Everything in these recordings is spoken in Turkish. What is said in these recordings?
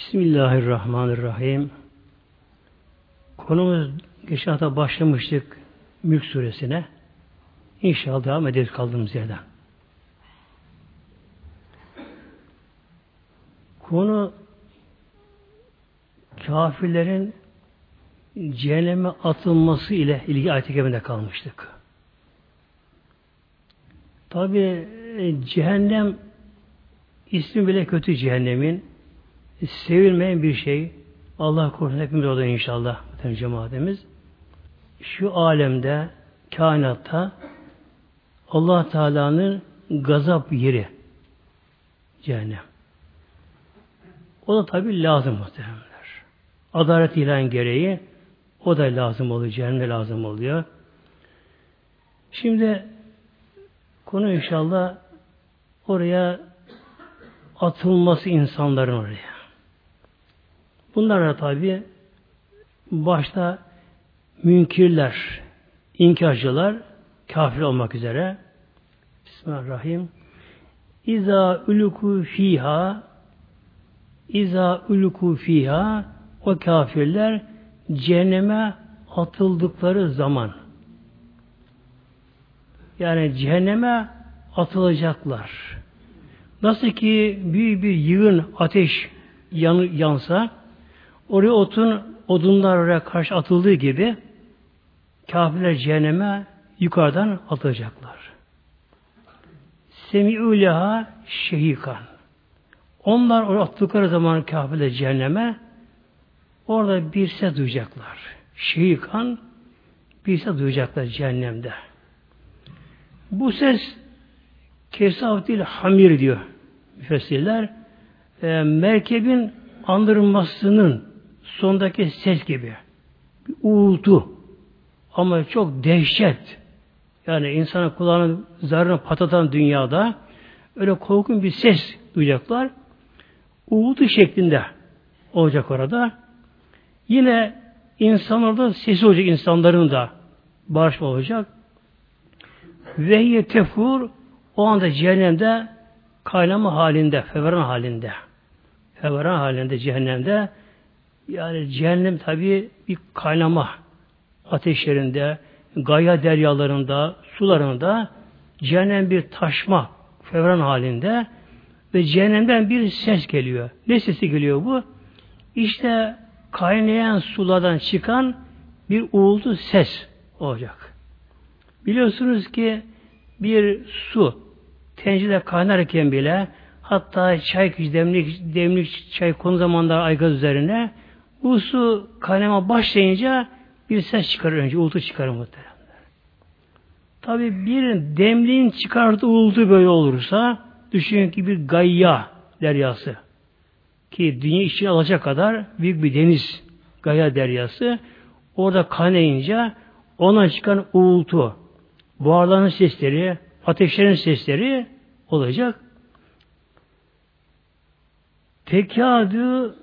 Bismillahirrahmanirrahim. Konumuz geçen hafta başlamıştık Mülk suresine. İnşallah devam ederiz kaldığımız yerden. Konu kafirlerin cehenneme atılması ile ilgili ayet-i kalmıştık. Tabi e, cehennem ismi bile kötü cehennemin sevilmeyen bir şey. Allah korusun hepimiz orada inşallah cemaatimiz. Şu alemde kainatta Allah Teala'nın gazap yeri cehennem. O da tabi lazım muhtemelenler. Adalet ilan gereği o da lazım oluyor, cehennem lazım oluyor. Şimdi konu inşallah oraya atılması insanların oraya. Bunlar da tabi başta münkirler, inkarcılar, kafir olmak üzere. Bismillahirrahmanirrahim. İza uluku fiha İza uluku fiha o kafirler cehenneme atıldıkları zaman yani cehenneme atılacaklar. Nasıl ki büyük bir yığın ateş yansa oraya otun odunlar oraya karşı atıldığı gibi kafirler cehenneme yukarıdan atılacaklar. Semi'üleha şehikan. Onlar oraya attıkları zaman kafirler cehenneme orada bir ses duyacaklar. Şehikan bir ses duyacaklar cehennemde. Bu ses kesaf değil hamir diyor müfessirler. E, merkebin andırılmasının sondaki ses gibi. Bir uğultu. Ama çok dehşet. Yani insanın kulağının zarını patatan dünyada öyle korkun bir ses duyacaklar. Uğultu şeklinde olacak orada. Yine insan orada sesi olacak insanların da bağışma olacak. Ve tefur o anda cehennemde kaynama halinde, fevran halinde. Fevran halinde cehennemde yani cehennem tabi bir kaynama ateşlerinde, gaya deryalarında, sularında cehennem bir taşma fevran halinde ve cehennemden bir ses geliyor. Ne sesi geliyor bu? İşte kaynayan sulardan çıkan bir uğultu ses olacak. Biliyorsunuz ki bir su tencerede kaynarken bile hatta çay demlik, demlik çay konu zamanlar aygaz üzerine bu su kaynama başlayınca bir ses çıkarır önce, uğultu çıkarır muhtemelen. Tabi bir demliğin çıkardığı uğultu böyle olursa düşünün ki bir gayya deryası ki dünya içine alacak kadar büyük bir deniz gaya deryası orada kaynayınca ona çıkan uğultu buharların sesleri ateşlerin sesleri olacak. Tekadü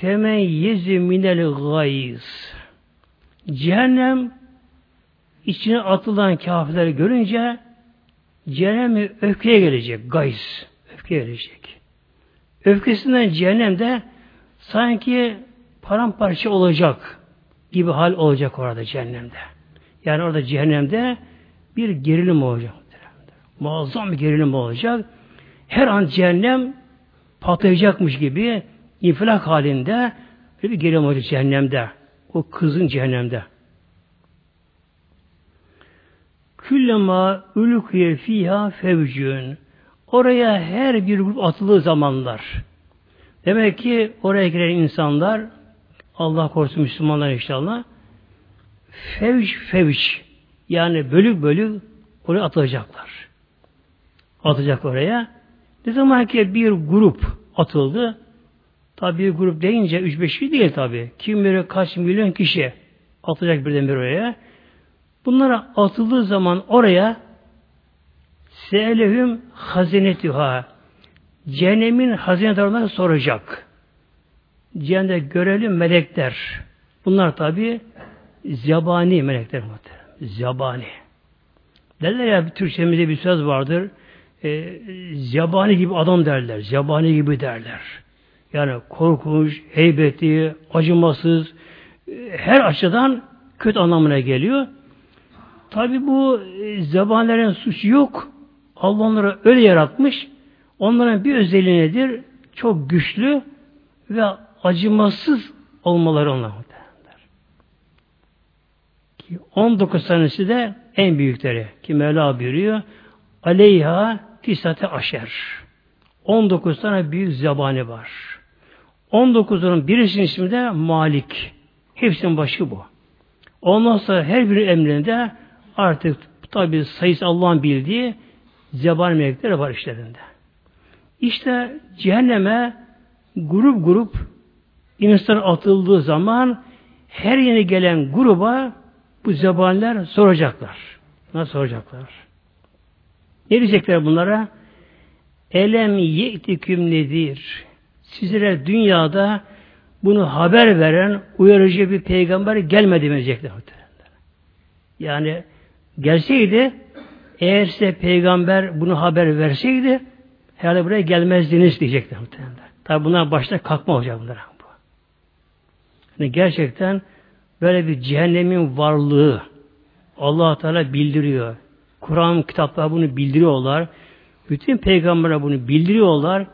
temeyyezi minel gayz. Cehennem içine atılan kafirleri görünce cehennemi öfkeye gelecek. Gayz. Öfkeye gelecek. Öfkesinden cehennemde sanki paramparça olacak gibi hal olacak orada cehennemde. Yani orada cehennemde bir gerilim olacak. Muazzam bir gerilim olacak. Her an cehennem patlayacakmış gibi infilak halinde bir gerilim olacak cehennemde. O kızın cehennemde. Küllema ülküye fiha fevcün. Oraya her bir grup atıldığı zamanlar. Demek ki oraya giren insanlar Allah korusun Müslümanlar inşallah fevç fevç yani bölük bölük oraya atılacaklar. Atacak oraya. Ne zaman ki bir grup atıldı tabi bir grup deyince 3-5 değil tabi. Kim bilir kaç milyon kişi atacak birden bir oraya. Bunlara atıldığı zaman oraya Se'elehüm hazinetüha Cehennemin hazinedarına soracak. Cehennemde görevli melekler. Bunlar tabi zebani melekler. Zebani. Derler ya Türkçemizde bir söz vardır. E, zebani gibi adam derler. Zebani gibi derler. Yani korkunç, heybetli, acımasız, her açıdan kötü anlamına geliyor. Tabi bu e, zebanilerin suçu yok. Allah onları öyle yaratmış. Onların bir özelliği nedir? Çok güçlü ve acımasız olmaları onlar. 19 tanesi de en büyükleri. Ki Mevla buyuruyor. Aleyha tisate aşer. 19 tane büyük zebani var. 19'unun birisinin ismi de Malik. Hepsinin başı bu. Ondan sonra her bir emrinde artık tabi sayısı Allah'ın bildiği zebani melekleri var işlerinde. İşte cehenneme grup grup insan atıldığı zaman her yeni gelen gruba bu zebaniler soracaklar. Nasıl soracaklar? Ne diyecekler bunlara? Elem ye'tiküm nedir? Sizlere dünyada bunu haber veren uyarıcı bir peygamber gelmedi diyecekler. Yani gelseydi eğer size peygamber bunu haber verseydi herhalde buraya gelmezdiniz diyecekler. Tabi bunlar başta kalkma olacak bunlar. Bu. Yani gerçekten böyle bir cehennemin varlığı allah Teala bildiriyor. Kur'an kitaplar bunu bildiriyorlar. Bütün peygamberler bunu bildiriyorlar.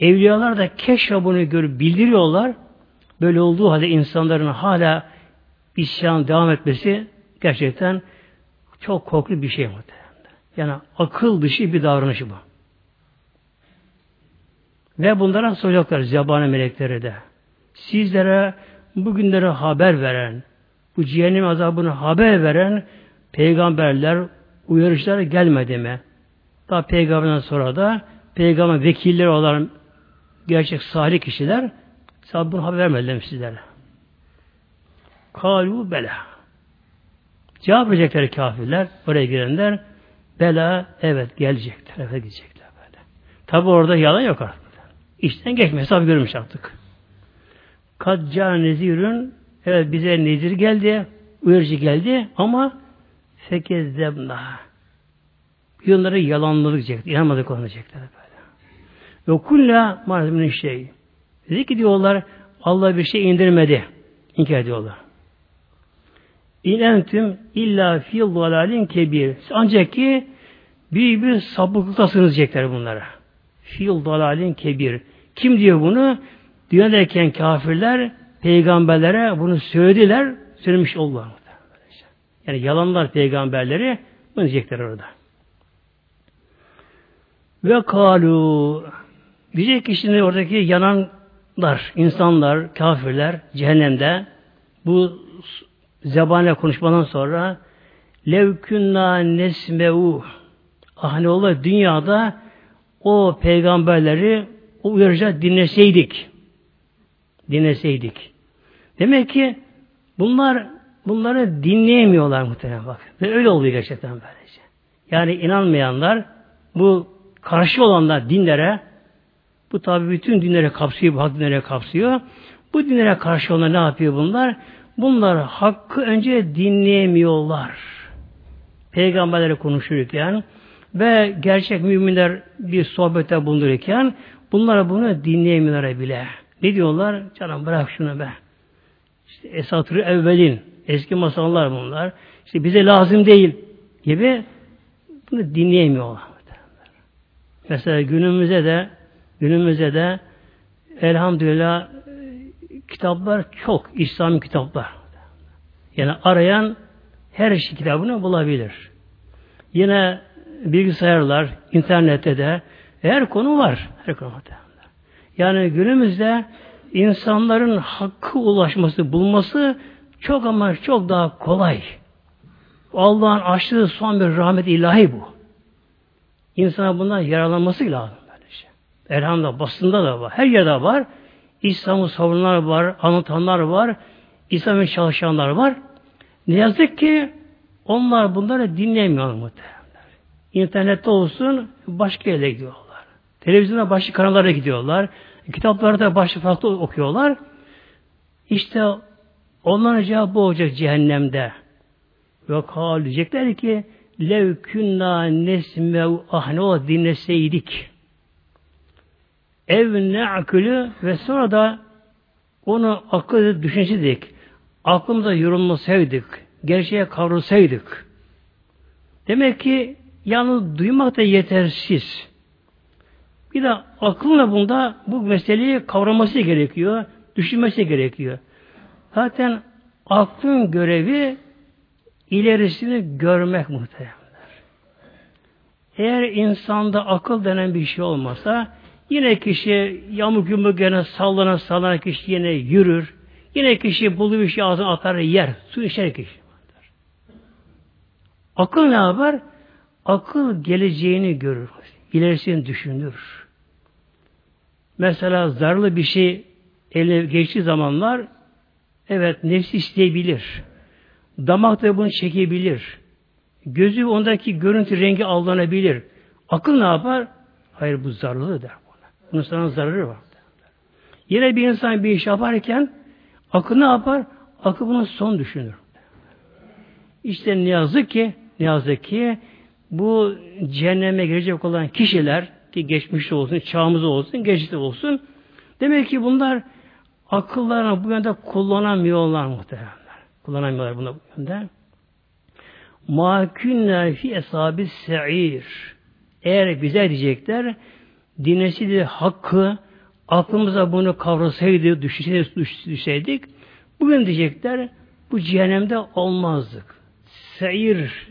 Evliyalar da keşke bunu görüp bildiriyorlar. Böyle olduğu halde insanların hala isyan devam etmesi gerçekten çok korkulu bir şey muhtemelen. Yani akıl dışı bir davranış bu. Ve bunlara soracaklar zebani melekleri de. Sizlere bugünlere haber veren, bu cehennem azabını haber veren peygamberler, uyarıcılar gelmedi mi? Daha peygamberden sonra da peygamber vekilleri olan gerçek salih kişiler sana bunu haber vermediler sizlere. Kalu bela. Cevap verecekler kafirler, oraya girenler. Bela, evet gelecekler, evet gidecekler böyle. Tabi orada yalan yok artık. İşten geçme, hesap görmüş artık. Kadca nezirün, evet bize nezir geldi, uyarıcı geldi ama fekezdebna. Yılları yalanladık diyecekler, inanmadık ona diyecekler böyle. Ve kulla maalesef şey. Dedi ki diyorlar, Allah bir şey indirmedi. İnkar ediyorlar. İn entüm illa fil dalalin kebir. Ancak ki büyük bir sapıklıktasınız diyecekler bunlara. Fil dalalin kebir. Kim diyor bunu? Dünyadayken kafirler peygamberlere bunu söylediler, söylemiş oldular. Yani yalanlar peygamberleri bunu diyecekler orada. Ve kalu diyecek ki şimdi oradaki yananlar, insanlar, kafirler cehennemde bu zebaniyle konuşmadan sonra levkünna nesmeu ah ne olur dünyada o peygamberleri o dinleseydik dinleseydik. Demek ki bunlar bunları dinleyemiyorlar muhtemelen bak. Ve öyle oluyor gerçekten böylece. Yani inanmayanlar bu karşı olanlar dinlere bu tabi bütün dinlere kapsıyor, bu hak dinlere kapsıyor. Bu dinlere karşı olanlar ne yapıyor bunlar? Bunlar hakkı önce dinleyemiyorlar. Peygamberlere konuşurken ve gerçek müminler bir sohbete bulunurken bunlar bunu dinleyemiyorlar bile. Ne diyorlar? Canım bırak şunu be. İşte esatırı evvelin. Eski masallar bunlar. İşte bize lazım değil gibi bunu dinleyemiyorlar. Mesela günümüzde de günümüzde de elhamdülillah kitaplar çok. İslami kitaplar. Yani arayan her şey kitabını bulabilir. Yine bilgisayarlar, internette de her konu var. Her konu var. Yani günümüzde insanların hakkı ulaşması, bulması çok ama çok daha kolay. Allah'ın açtığı son bir rahmet ilahi bu. İnsana bundan yararlanması lazım. Elhamdülillah basında da var. Her yerde var. İslam'ı savunanlar var, anlatanlar var, İslam'ın çalışanlar var. Ne yazık ki onlar bunları dinlemiyorlar muhtemelen. İnternette olsun başka yere gidiyorlar. Televizyonda başka kanallara gidiyorlar. Kitaplarda başka farklı okuyorlar. İşte onların cevabı olacak cehennemde. Ve kal diyecekler ki lev künna nesmev ah ne o dinleseydik. Ev ne'akülü ve sonra da onu akıl düşünseydik, aklımıza yorulmasaydık, gerçeğe kavrulsaydık. Demek ki yalnız duymak da yetersiz. Bir de aklına bunda bu meseleyi kavraması gerekiyor, düşünmesi gerekiyor. Zaten aklın görevi ilerisini görmek muhtemelen. Eğer insanda akıl denen bir şey olmasa yine kişi yamuk yumuk gene sallana sallana kişi yine yürür. Yine kişi bulduğu bir şey ağzına atar yer. Su içer kişi. Akıl ne yapar? Akıl geleceğini görür. İlerisini düşünür. Mesela zararlı bir şey ele geçtiği zamanlar evet nefsi isteyebilir. Damak da bunu çekebilir. Gözü ondaki görüntü rengi aldanabilir. Akıl ne yapar? Hayır bu zararlı der. Bunun sana zararı var. Yine bir insan bir iş yaparken akıl ne yapar? Akıl bunu son düşünür. İşte ne yazık ki ne yazık ki bu cehenneme girecek olan kişiler ki geçmişte olsun, çağımızda olsun, geçmişte olsun demek ki bunlar akıllarını bu yönde kullanamıyorlar muhtemelen. Kullanamıyorlar bunu bu yönde. Ma künne fi eshabi se'ir. Eğer bize diyecekler dinleseydi hakkı aklımıza bunu kavrasaydı, düşünseydik, düşseydik bugün diyecekler bu cehennemde olmazdık. Se'ir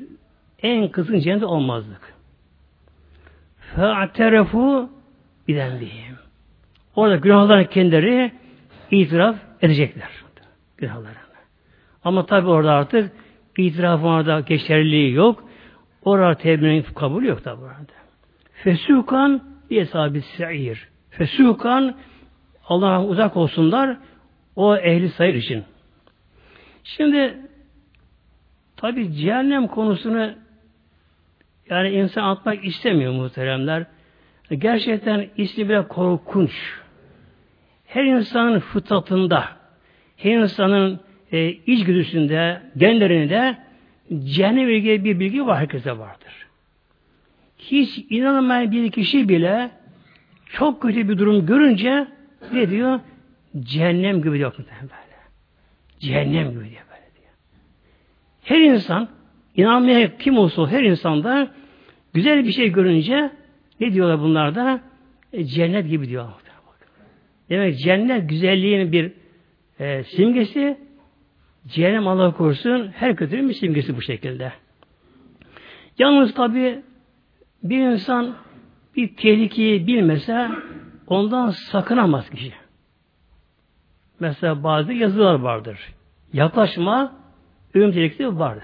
en kızın cehennemde olmazdık. Fe'terefu bidenbihim. Orada günahlarını kendileri itiraf edecekler. Günahlarını. Ama tabi orada artık itirafın orada geçerliliği yok. Orada tevbenin kabul yok tabi orada. Fesukan diye sahibi se'ir. Fesukan Allah'a uzak olsunlar o ehli sayır için. Şimdi tabi cehennem konusunu yani insan atmak istemiyor muhteremler. Gerçekten ismi bile korkunç. Her insanın fıtratında, her insanın e, içgüdüsünde, genlerinde cehennem ilgili bir bilgi var, herkese vardır. Hiç inanmayan bir kişi bile çok kötü bir durum görünce ne diyor? Cehennem gibi diyor böyle. Cehennem gibi diyor böyle diyor. Her insan inanmayan kim olsa her insanda güzel bir şey görünce ne diyorlar bunlar da? E, cennet gibi diyor. Demek cennet güzelliğinin bir e, simgesi Cehennem Allah korusun her kötünün bir simgesi bu şekilde. Yalnız tabi bir insan bir tehlikeyi bilmese ondan sakınamaz kişi. Mesela bazı yazılar vardır. Yaklaşma ölüm tehlikesi vardır.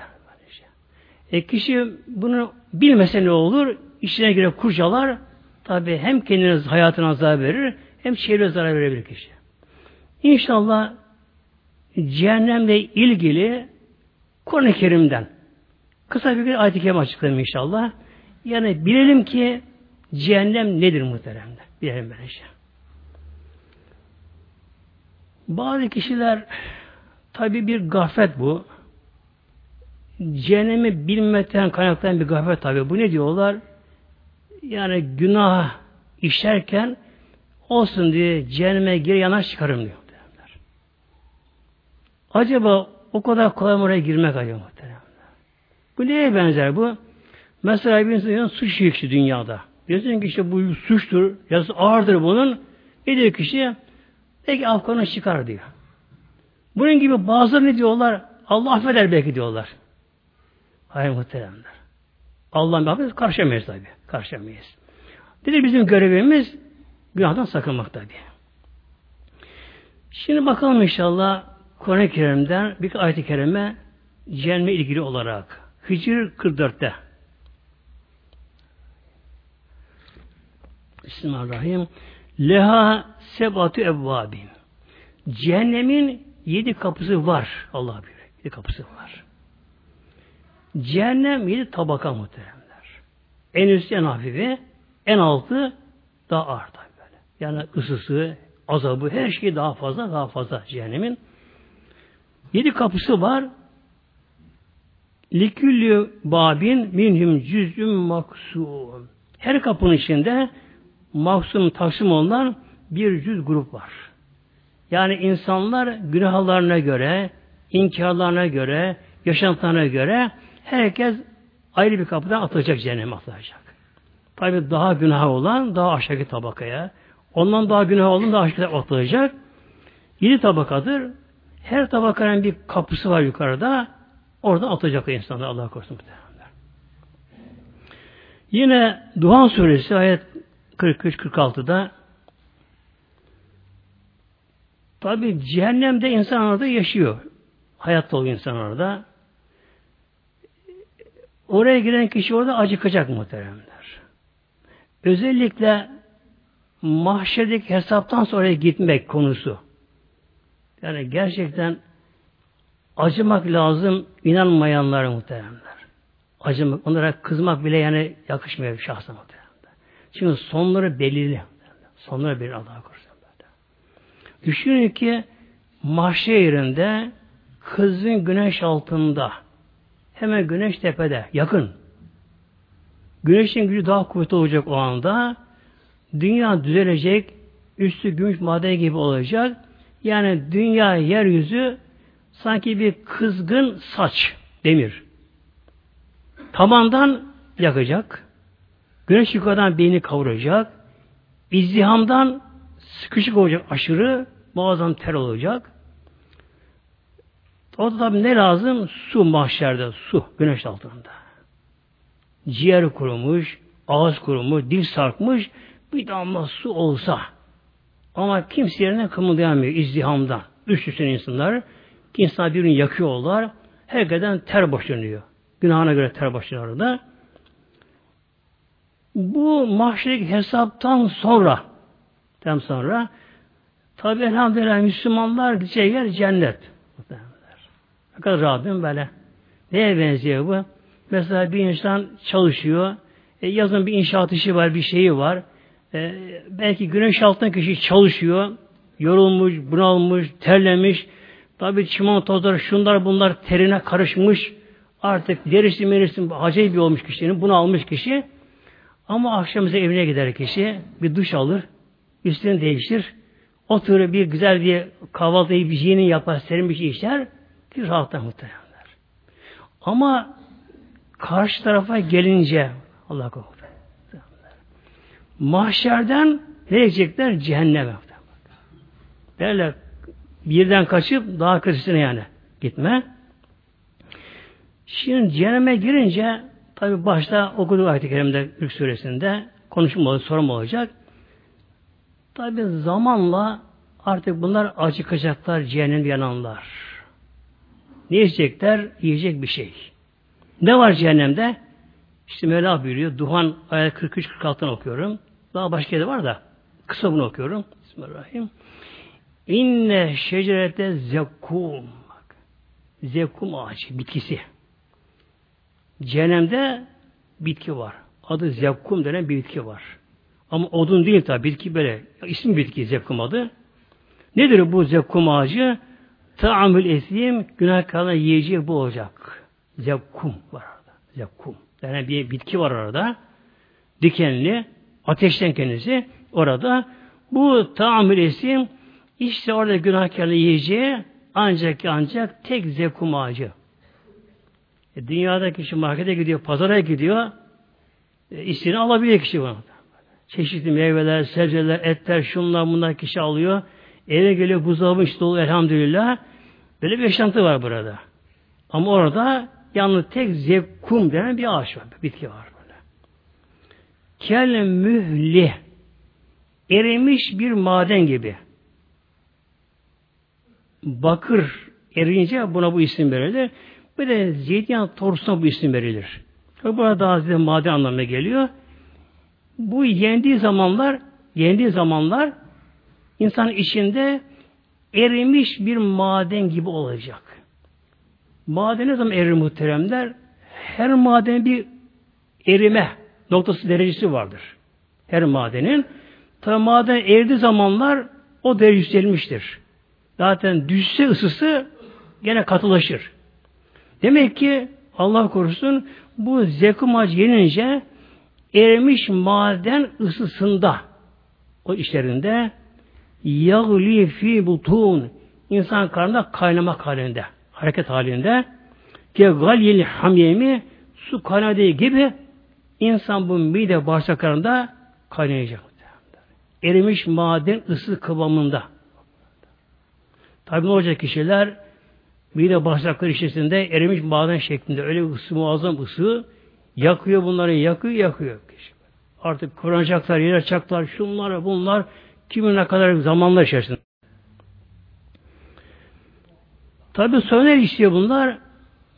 E kişi bunu bilmese ne olur? İçine girer kurcalar. Tabi hem kendine hayatına zarar verir hem çevreye zarar verebilir kişi. İnşallah cehennemle ilgili Kur'an-ı Kerim'den kısa bir ayet-i kerim açıklayayım inşallah. Yani bilelim ki cehennem nedir muhteremde. Bilelim böylece. Bazı kişiler tabi bir gaflet bu. Cehennemi bilmekten kaynaklanan bir gaflet tabi. Bu ne diyorlar? Yani günah işlerken olsun diye cehenneme geri yanaş çıkarım diyor. Acaba o kadar kolay mı oraya girmek acaba muhtemelen? Bu neye benzer bu? Mesela bir insan suç yükçü dünyada. Diyorsun ki işte bu suçtur, yazı ağırdır bunun. Ne diyor kişi? Peki Afgan'ı çıkar diyor. Bunun gibi bazıları ne diyorlar? Allah affeder belki diyorlar. Hayır muhteremler. Allah'ın affeder karşılamayız tabi. Karşılamayız. Dedi bizim görevimiz günahdan sakınmak tabi. Şimdi bakalım inşallah Kur'an-ı Kerim'den bir ayet-i kerime cehenneme ilgili olarak Hicr 44'te Bismillahirrahmanirrahim Leha sebatu evvabin Cehennemin yedi kapısı var. Allah bilir. Yedi kapısı var. Cehennem yedi tabaka muhteremler. En üstü en hafifi, en altı daha ağır böyle. Yani ısısı, azabı, her şey daha fazla, daha fazla cehennemin. Yedi kapısı var. Liküllü babin minhum cüzüm maksum. Her kapının içinde mahzun taksim olunan bir cüz grup var. Yani insanlar günahlarına göre, inkarlarına göre, yaşantılarına göre herkes ayrı bir kapıdan atılacak cehenneme atılacak. Tabi daha günah olan daha aşağı tabakaya, ondan daha günah olan daha aşağı atılacak. Yedi tabakadır. Her tabakanın bir kapısı var yukarıda. Orada atacak insanlar Allah korusun. Yine Duhan suresi ayet 43-46'da tabi cehennemde insan orada yaşıyor. Hayatta oluyor insan orada. Oraya giren kişi orada acıkacak muhteremler. Özellikle mahşerdeki hesaptan sonra gitmek konusu. Yani gerçekten acımak lazım inanmayanlar muhteremler. Acımak, onlara kızmak bile yani yakışmıyor şahsa Çünkü sonları belirli. Sonları belirli Allah'a korusun. Düşünün ki mahşer yerinde kızın güneş altında hemen güneş tepede yakın. Güneşin gücü daha kuvvetli olacak o anda. Dünya düzelecek, üstü gümüş maden gibi olacak. Yani dünya yeryüzü sanki bir kızgın saç, demir. Tabandan yakacak. Güneş yukarıdan beyni kavuracak. İzdihamdan sıkışık olacak aşırı. Bazen ter olacak. O da tabi ne lazım? Su mahşerde, su güneş altında. Ciğer kurumuş, ağız kurumuş, dil sarkmış, bir damla su olsa ama kimse yerine kımıldayamıyor izdihamdan. Üst üste insanlar, insanlar birbirini yakıyorlar, herkesten ter boşanıyor. Günahına göre ter boşanıyor orada. Bu mahşerdeki hesaptan sonra tam sonra tabi elhamdülillah Müslümanlar gideceği yer cennet. Fakat Rabbim böyle. Neye benziyor bu? Mesela bir insan çalışıyor. E, yazın bir inşaat işi var, bir şeyi var. E, belki güneş altında kişi çalışıyor. Yorulmuş, bunalmış, terlemiş. Tabi çimen tozları, şunlar bunlar terine karışmış. Artık derisi merisi acayip olmuş kişinin. Bunu almış kişi. Ama akşam evine gider kişi. Bir duş alır. Üstünü değiştir. Oturur bir güzel bir kahvaltıyı bir şeyini yapar. Serin bir şey içer. Bir rahatlar muhtemelenler. Ama karşı tarafa gelince Allah korusun. Mahşerden ne diyecekler? Cehenneme. Böyle birden kaçıp daha kötüsüne yani gitme. Şimdi cehenneme girince tabi başta okuduğu ayet-i kerimde Ürk suresinde konuşma olacak, sorum olacak. Tabi zamanla artık bunlar acıkacaklar, cehennem yananlar. Ne yiyecekler? Yiyecek bir şey. Ne var cehennemde? İşte Mevla buyuruyor. Duhan ayet 43-46'dan okuyorum. Daha başka yerde var da kısa bunu okuyorum. Bismillahirrahmanirrahim. İnne şecerete zekkum. Zekkum ağacı, bitkisi. Cehennemde bitki var. Adı zekkum denen bir bitki var. Ama odun değil tabi. Bitki böyle. İsim bitki zekkum adı. Nedir bu zekkum ağacı? Ta'amül esim günahkarına yiyeceği bu olacak. Zekkum var orada. Zekkum. Yani bir bitki var orada. Dikenli. Ateşten kendisi. Orada. Bu ta'amül esim işte orada günahkarına yiyeceği ancak ancak tek zekkum ağacı. E, dünyada kişi markete gidiyor, pazara gidiyor. E, istediğini alabiliyor kişi bunu. Çeşitli meyveler, sebzeler, etler, şunlar bunlar kişi alıyor. Eve geliyor buzdolabı işte dolu elhamdülillah. Böyle bir yaşantı var burada. Ama orada yalnız tek zevkum denen bir ağaç var. Bir bitki var böyle. Kel mühli erimiş bir maden gibi. Bakır erince buna bu isim verilir. De zeytinyağı torusuna bu isim verilir. Burada daha ziyade maden anlamına geliyor. Bu yendiği zamanlar yendiği zamanlar insan içinde erimiş bir maden gibi olacak. Maden ne zaman erir muhteremler? Her madenin bir erime noktası derecesi vardır. Her madenin. Tabi maden erdiği zamanlar o derece yükselmiştir. Zaten düşse ısısı gene katılaşır. Demek ki Allah korusun bu zekum ağacı yenince erimiş maden ısısında o işlerinde yağli fi butun insan karnında kaynamak halinde hareket halinde ki galyil hamyemi su kaynadığı gibi insan bu mide bağırsaklarında kaynayacak. Erimiş maden ısı kıvamında. Tabi ne olacak kişiler mide bağırsakları içerisinde erimiş maden şeklinde öyle ısı muazzam ısı yakıyor bunları yakıyor yakıyor. Artık kuracaklar, yer açacaklar, şunlar, bunlar kimin ne kadar zamanlar içerisinde. Tabi sonra istiyor bunlar?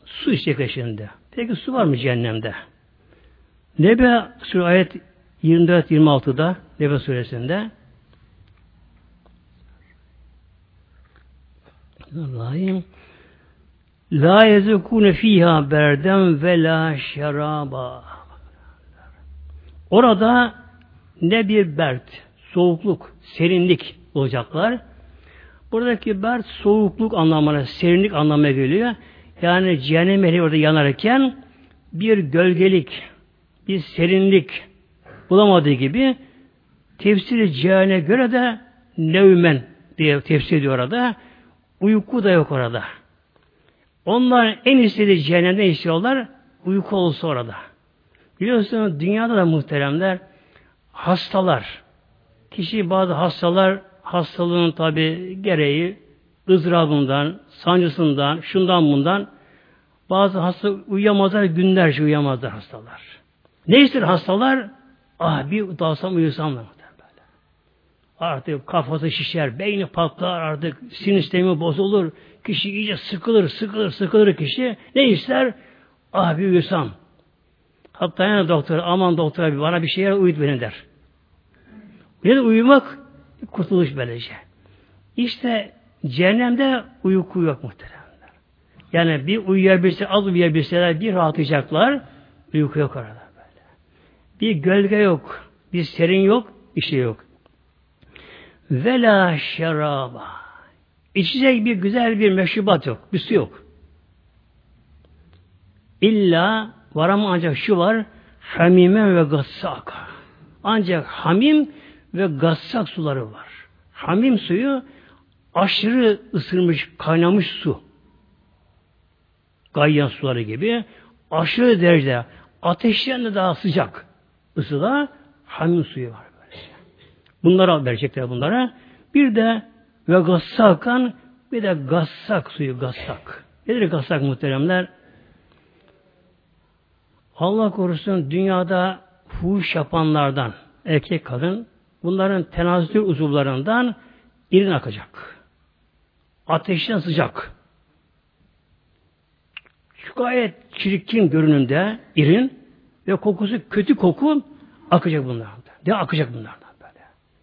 Su içecek şimdi. Peki su var mı cehennemde? Nebe Sure ayet 24-26'da Nebe suresinde Allah'ım La yezekune fiha berden ve la şeraba. Orada ne bir bert, soğukluk, serinlik olacaklar. Buradaki bert soğukluk anlamına, serinlik anlamına geliyor. Yani cehennem ehli orada yanarken bir gölgelik, bir serinlik bulamadığı gibi tefsiri cehane göre de nevmen diye tefsir ediyor orada. Uyku da yok orada. Onlar en istediği cehennemde istiyorlar. Uyku olsa orada. Biliyorsunuz dünyada da muhteremler hastalar. Kişi bazı hastalar hastalığın tabi gereği ızdırabından, sancısından, şundan bundan bazı hasta uyuyamazlar, günlerce uyuyamazlar hastalar. Ne ister hastalar? Ah bir dalsam uyusam da. Artık kafası şişer, beyni patlar artık, sinir sistemi bozulur, kişi iyice sıkılır, sıkılır, sıkılır kişi. Ne ister? Ah bir uyusam. Hatta yani doktor, aman doktor bana bir şeyler uyut beni der. Bir de uyumak kurtuluş böylece. İşte cehennemde uyku yok muhteremler. Yani bir uyuyabilse, az uyuyabilseler bir rahatlayacaklar. Uyku yok orada böyle. Bir gölge yok. Bir serin yok. Bir şey yok. Vela şeraba. İçecek bir güzel bir meşrubat yok. Bir su yok. İlla var ama ancak şu var hamime ve gassak. Ancak hamim ve gassak suları var. Hamim suyu aşırı ısırmış, kaynamış su. Gayyan suları gibi aşırı derecede ateşten daha sıcak ısıda hamim suyu var. Böylece. Bunlara verecekler bunlara. Bir de ve gassakan bir de gassak suyu gassak. Nedir gassak muhteremler? Allah korusun dünyada fuhuş yapanlardan erkek kadın bunların tenazül uzuvlarından irin akacak. Ateşten sıcak. Şu gayet çirkin görünümde irin ve kokusu kötü koku akacak bunlardan. De akacak böyle.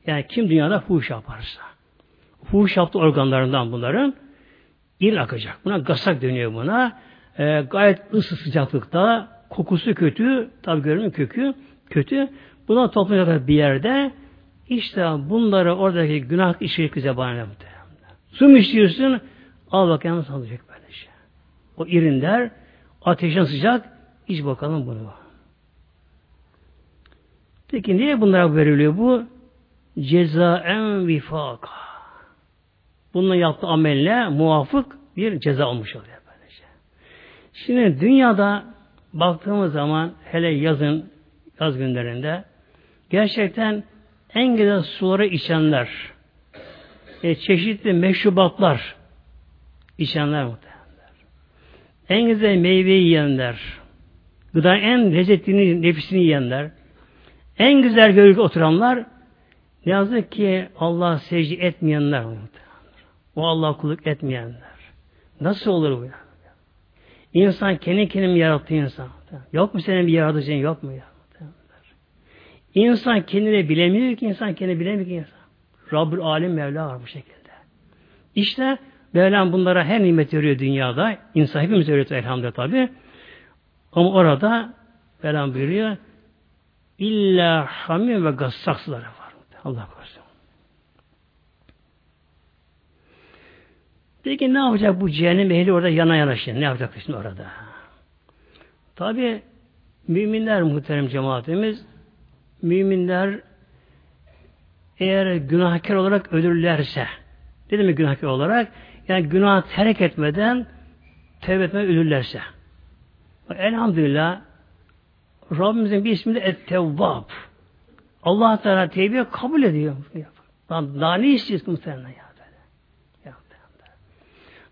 Yani kim dünyada fuhuş yaparsa. Fuhuş yaptığı organlarından bunların irin akacak. Buna gasak deniyor buna. E, gayet ısı sıcaklıkta kokusu kötü, tabi görünüm kökü kötü. Buna toplanacak bir yerde işte bunları oradaki günah işi zebaniyle. Su mu istiyorsun? Al bakalım nasıl olacak böyle şey. O irinler ateşin sıcak iç bakalım bunu. Peki niye bunlara veriliyor bu? Cezaen vifaka. Bununla yaptığı amelle muvafık bir ceza olmuş oluyor böylece. Şimdi dünyada baktığımız zaman hele yazın yaz günlerinde gerçekten en güzel suları içenler, e, çeşitli meşrubatlar içenler muhtemelenler. En güzel meyveyi yiyenler, gıda en lezzetini, nefisini yiyenler, en güzel gölge oturanlar, ne yazık ki Allah secde etmeyenler muhtemelenler. O Allah kulluk etmeyenler. Nasıl olur bu ya? İnsan kendi kendini yarattı insan. Yok mu senin bir yaratıcın yok mu ya? İnsan kendini bilemiyor ki insan kendini bilemiyor ki insan. Rabbül Alem Mevla var bu şekilde. İşte Mevlam bunlara her nimet veriyor dünyada. İnsan hepimiz öğretiyor elhamdülillah tabi. Ama orada Mevlam buyuruyor illa hamim ve gassaksıları var. Allah korusun. Peki ne yapacak bu cehennem ehli orada yana yana şimdi? Ne yapacak şimdi orada? Tabi müminler muhterem cemaatimiz müminler eğer günahkar olarak ölürlerse dedim mi günahkar olarak yani günah terk etmeden tevbe etmeden ölürlerse elhamdülillah Rabbimizin bir ismi de Et-Tevvab. Allah Teala tevbe kabul ediyor. Lan daha ne istiyorsun muhtemelen ya böyle. Ya,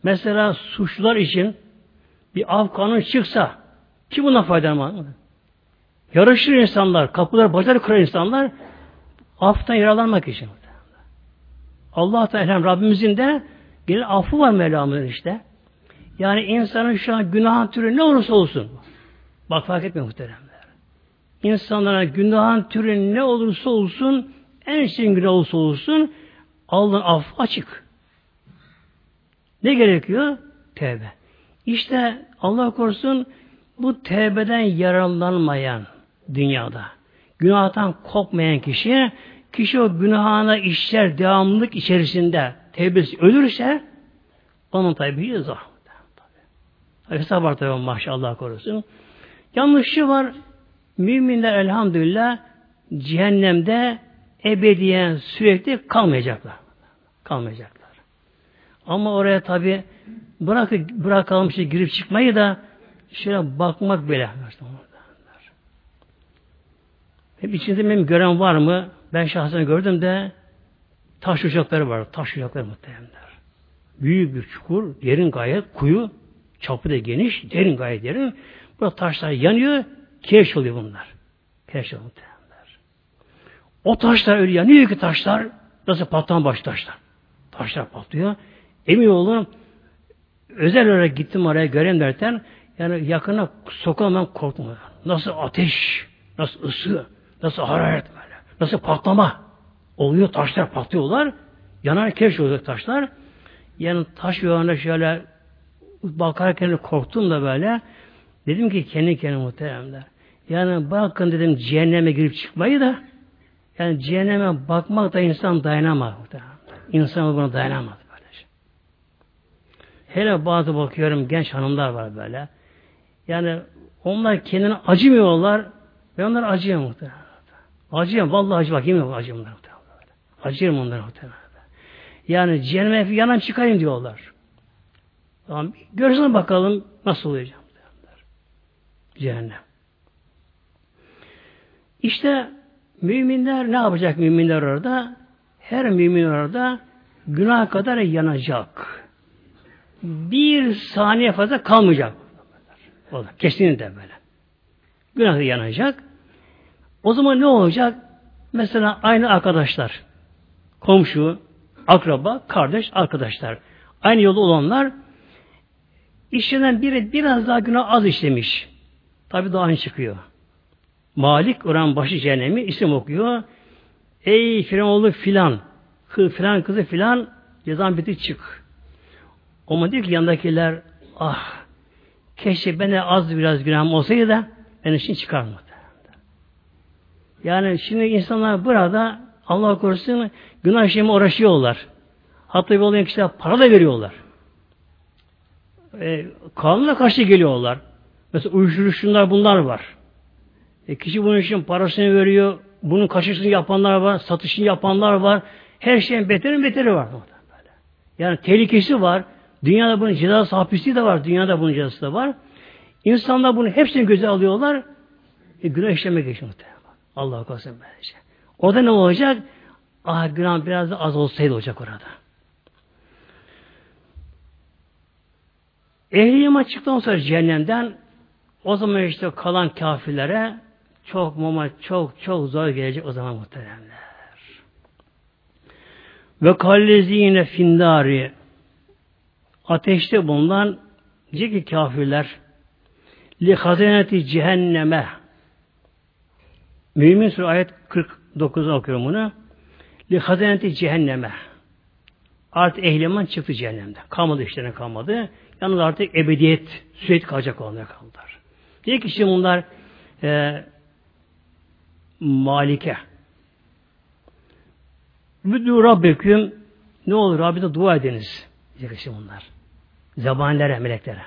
Mesela suçlular için bir av kanun çıksa kim buna faydalanmaz? Yarışır insanlar, kapılar, bacakları kırar insanlar aftan yaralanmak için. Allah Teala Rabbimizin de gene affı var Mevlamızın işte. Yani insanın şu an günahın türü ne olursa olsun. Bak fark etmiyor muhteremler. İnsanlara günahın türü ne olursa olsun en şirin günah olursa olsun Allah'ın affı açık. Ne gerekiyor? Tevbe. İşte Allah korusun bu tevbeden yararlanmayan dünyada günahtan kopmayan kişi kişi o günahına işler devamlılık içerisinde tevbesi ölürse onun tabi zor. Tabi. Hesap var tabi maşallah korusun. Yanlışı var. Müminler elhamdülillah cehennemde ebediyen sürekli kalmayacaklar. Kalmayacaklar. Ama oraya tabi bırak, bırakalım şey girip çıkmayı da şöyle bakmak bile. Hep içinde benim gören var mı? Ben şahsen gördüm de taş uçakları var. Taş uçakları muhtemelenler. Büyük bir çukur, yerin gayet kuyu, çapı da geniş, derin gayet derin. Burada taşlar yanıyor, keş oluyor bunlar. Keş oluyor muhtemelenler. O taşlar öyle yanıyor ki taşlar, nasıl patlama baş taşlar. Taşlar patlıyor. Emin olun, özel olarak gittim oraya göreyim derken, yani yakına sokamam korktum. Nasıl ateş, nasıl ısı, nasıl hararet böyle, nasıl patlama oluyor, taşlar patlıyorlar, yanar keş oluyor taşlar. Yani taş yoluna şöyle bakarken korktum da böyle, dedim ki kendi kendime muhteremler. Yani bakın dedim cehenneme girip çıkmayı da, yani cehenneme bakmak da insan dayanamaz. İnsan buna dayanamaz. Böylece. Hele bazı bakıyorum genç hanımlar var böyle. Yani onlar kendine acımıyorlar ve onlar acıyor muhtemelen. Acıyor. Vallahi acı bak yemin acıyor bunlar muhtemelen. Acıyorum onlara muhtemelen. Yani cehenneme yanan çıkayım diyorlar. Tamam. Görsün bakalım nasıl olacak. Cehennem. İşte müminler ne yapacak müminler orada? Her mümin orada günah kadar yanacak. Bir saniye fazla kalmayacak. O da kesinlikle böyle. Günah yanacak. O zaman ne olacak? Mesela aynı arkadaşlar, komşu, akraba, kardeş, arkadaşlar. Aynı yolda olanlar işlenen biri biraz daha günah az işlemiş. Tabi daha aynı çıkıyor. Malik oran başı cehennemi isim okuyor. Ey Firavunlu filan, kız filan kızı filan cezan bitti çık. Ama diyor ki yandakiler ah Keşke bana az biraz günahım olsaydı da ben için çıkarmadı. Yani şimdi insanlar burada Allah korusun günah işlemi uğraşıyorlar. Hatta bir olan kişiler para da veriyorlar. E, kanuna karşı geliyorlar. Mesela uyuşturucu bunlar var. E, kişi bunun için parasını veriyor. Bunun kaçışını yapanlar var. Satışını yapanlar var. Her şeyin beterin beteri var. Yani tehlikesi var. Dünyada bunun cezası hapisliği de var. Dünyada bunun cezası da var. İnsanlar bunu hepsini göze alıyorlar. E, günah işlemek geçiyor Allah korusun böylece. Orada ne olacak? Ah günah biraz da az olsaydı olacak orada. Ehli iman çıktıktan sonra cehennemden o zaman işte kalan kafirlere çok mama çok çok zor gelecek o zaman muhteremler. Ve kallezine findari ateşte bulunan diyecek ki kafirler li hazineti cehenneme Mümin Suresi ayet 49 okuyorum bunu. Li hazineti cehenneme Artık ehliman çıktı cehennemde. Kalmadı işlerine kalmadı. Yalnız artık ebediyet sürekli kalacak olanlar kaldılar. Diye ki şimdi bunlar e, malike. Müdü Rabbeküm ne olur Rabbine dua ediniz. Diyecek şimdi bunlar. Zabanilere, meleklere.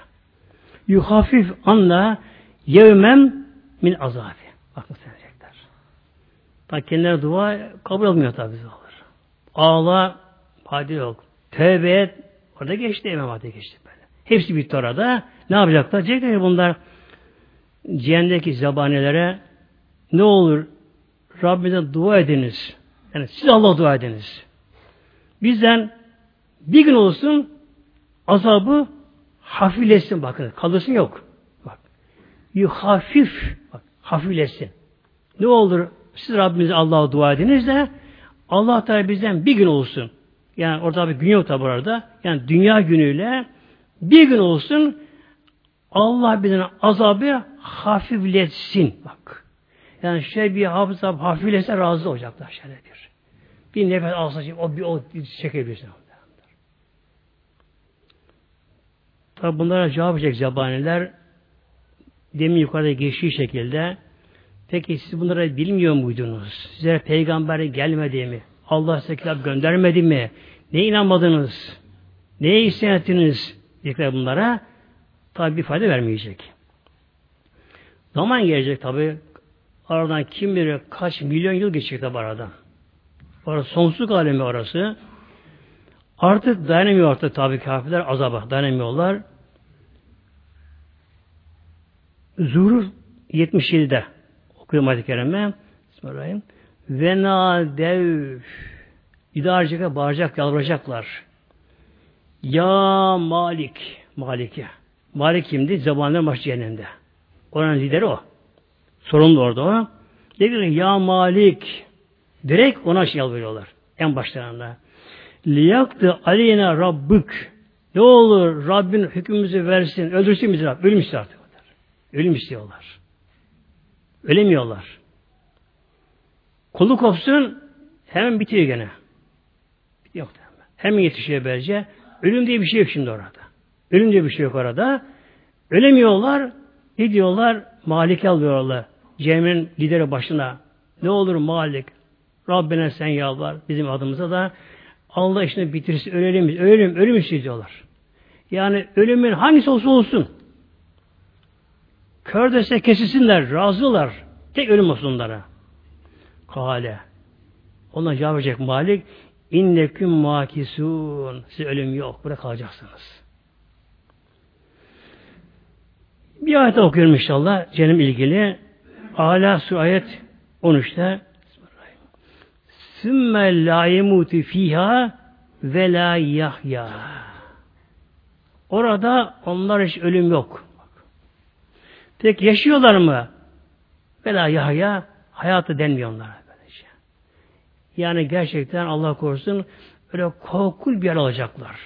Yuhafif anla yevmem min azabi. Bak mı söyleyecekler. Bak kendileri dua kabul olmuyor tabi olur. Ağla, hadi yok. Tövbe et. Orada geçti İmam Hatip geçti böyle. Hepsi bitti orada. Ne yapacaklar? Diyecekler bunlar cehennemdeki zabanelere ne olur Rabbine dua ediniz. Yani siz Allah dua ediniz. Bizden bir gün olsun azabı hafiflesin bakın. Kalırsın yok. Bak. hafif bak, hafiflesin. Ne olur siz Rabbimize Allah'a dua ediniz de Allah Teala bizden bir gün olsun. Yani orada bir gün yok tabi orada. Yani dünya günüyle bir gün olsun Allah bizden azabı hafifletsin. Bak. Yani şey bir hafıza hafiflese razı olacaklar şöyle bir. Bir nefes alsa o bir o çekebilirsin. Tabi bunlara cevap verecek zebaniler demin yukarıda geçtiği şekilde peki siz bunları bilmiyor muydunuz? Size peygamber gelmedi mi? Allah size kitap göndermedi mi? Ne inanmadınız? Neye isyan ettiniz? Dikler bunlara tabi bir fayda vermeyecek. Zaman gelecek tabi aradan kim bilir kaç milyon yıl geçecek tabi aradan. Orası sonsuzluk alemi orası. Artık dayanamıyor artık tabi kafirler azaba dayanamıyorlar. Zuhruf 77'de okuyorum ayet-i kerime. Bismillahirrahmanirrahim. Ve nadev idarcıka bağıracak, yalvaracaklar. Ya Malik, Maliki. Malik kimdi? Zamanlar baş cehennemde. Oranın lideri o. Sorumlu orada o. Dedi ya Malik. Direkt ona şey yalvarıyorlar. En başlarında. Liyaktı aleyna rabbük. Ne olur Rabbin hükmümüzü versin. Öldürsün bizi Rabbim. Ölüm istiyor artık. Ölüm istiyorlar. Ölemiyorlar. Kolu kopsun hemen bitiyor gene. Yok hemen. Hemen yetişiyor böylece. Ölüm diye bir şey yok şimdi orada. Ölüm diye bir şey yok orada. Ölemiyorlar. Ne diyorlar? Malik alıyorlar. Cem'in lideri başına. Ne olur Malik. Rabbine sen yalvar. Bizim adımıza da Allah işini bitirsin. Ölelim. Ölelim. Ölüm istiyorlar. Yani ölümün hangisi olsa olsun. Kör dese kesilsinler. Razılar. Tek ölüm olsun onlara. Kale. Ona cevap verecek Malik. İnneküm makisun. Siz ölüm yok. Burada kalacaksınız. Bir ayet okuyorum inşallah. Cennem ilgili. Ala sur ayet 13'te Sümme la yemutu fiha ve la yahya. Orada onlar hiç ölüm yok. Peki yaşıyorlar mı? Ve la yahya hayatı denmiyor onlara. Yani gerçekten Allah korusun öyle korkul bir yer alacaklar.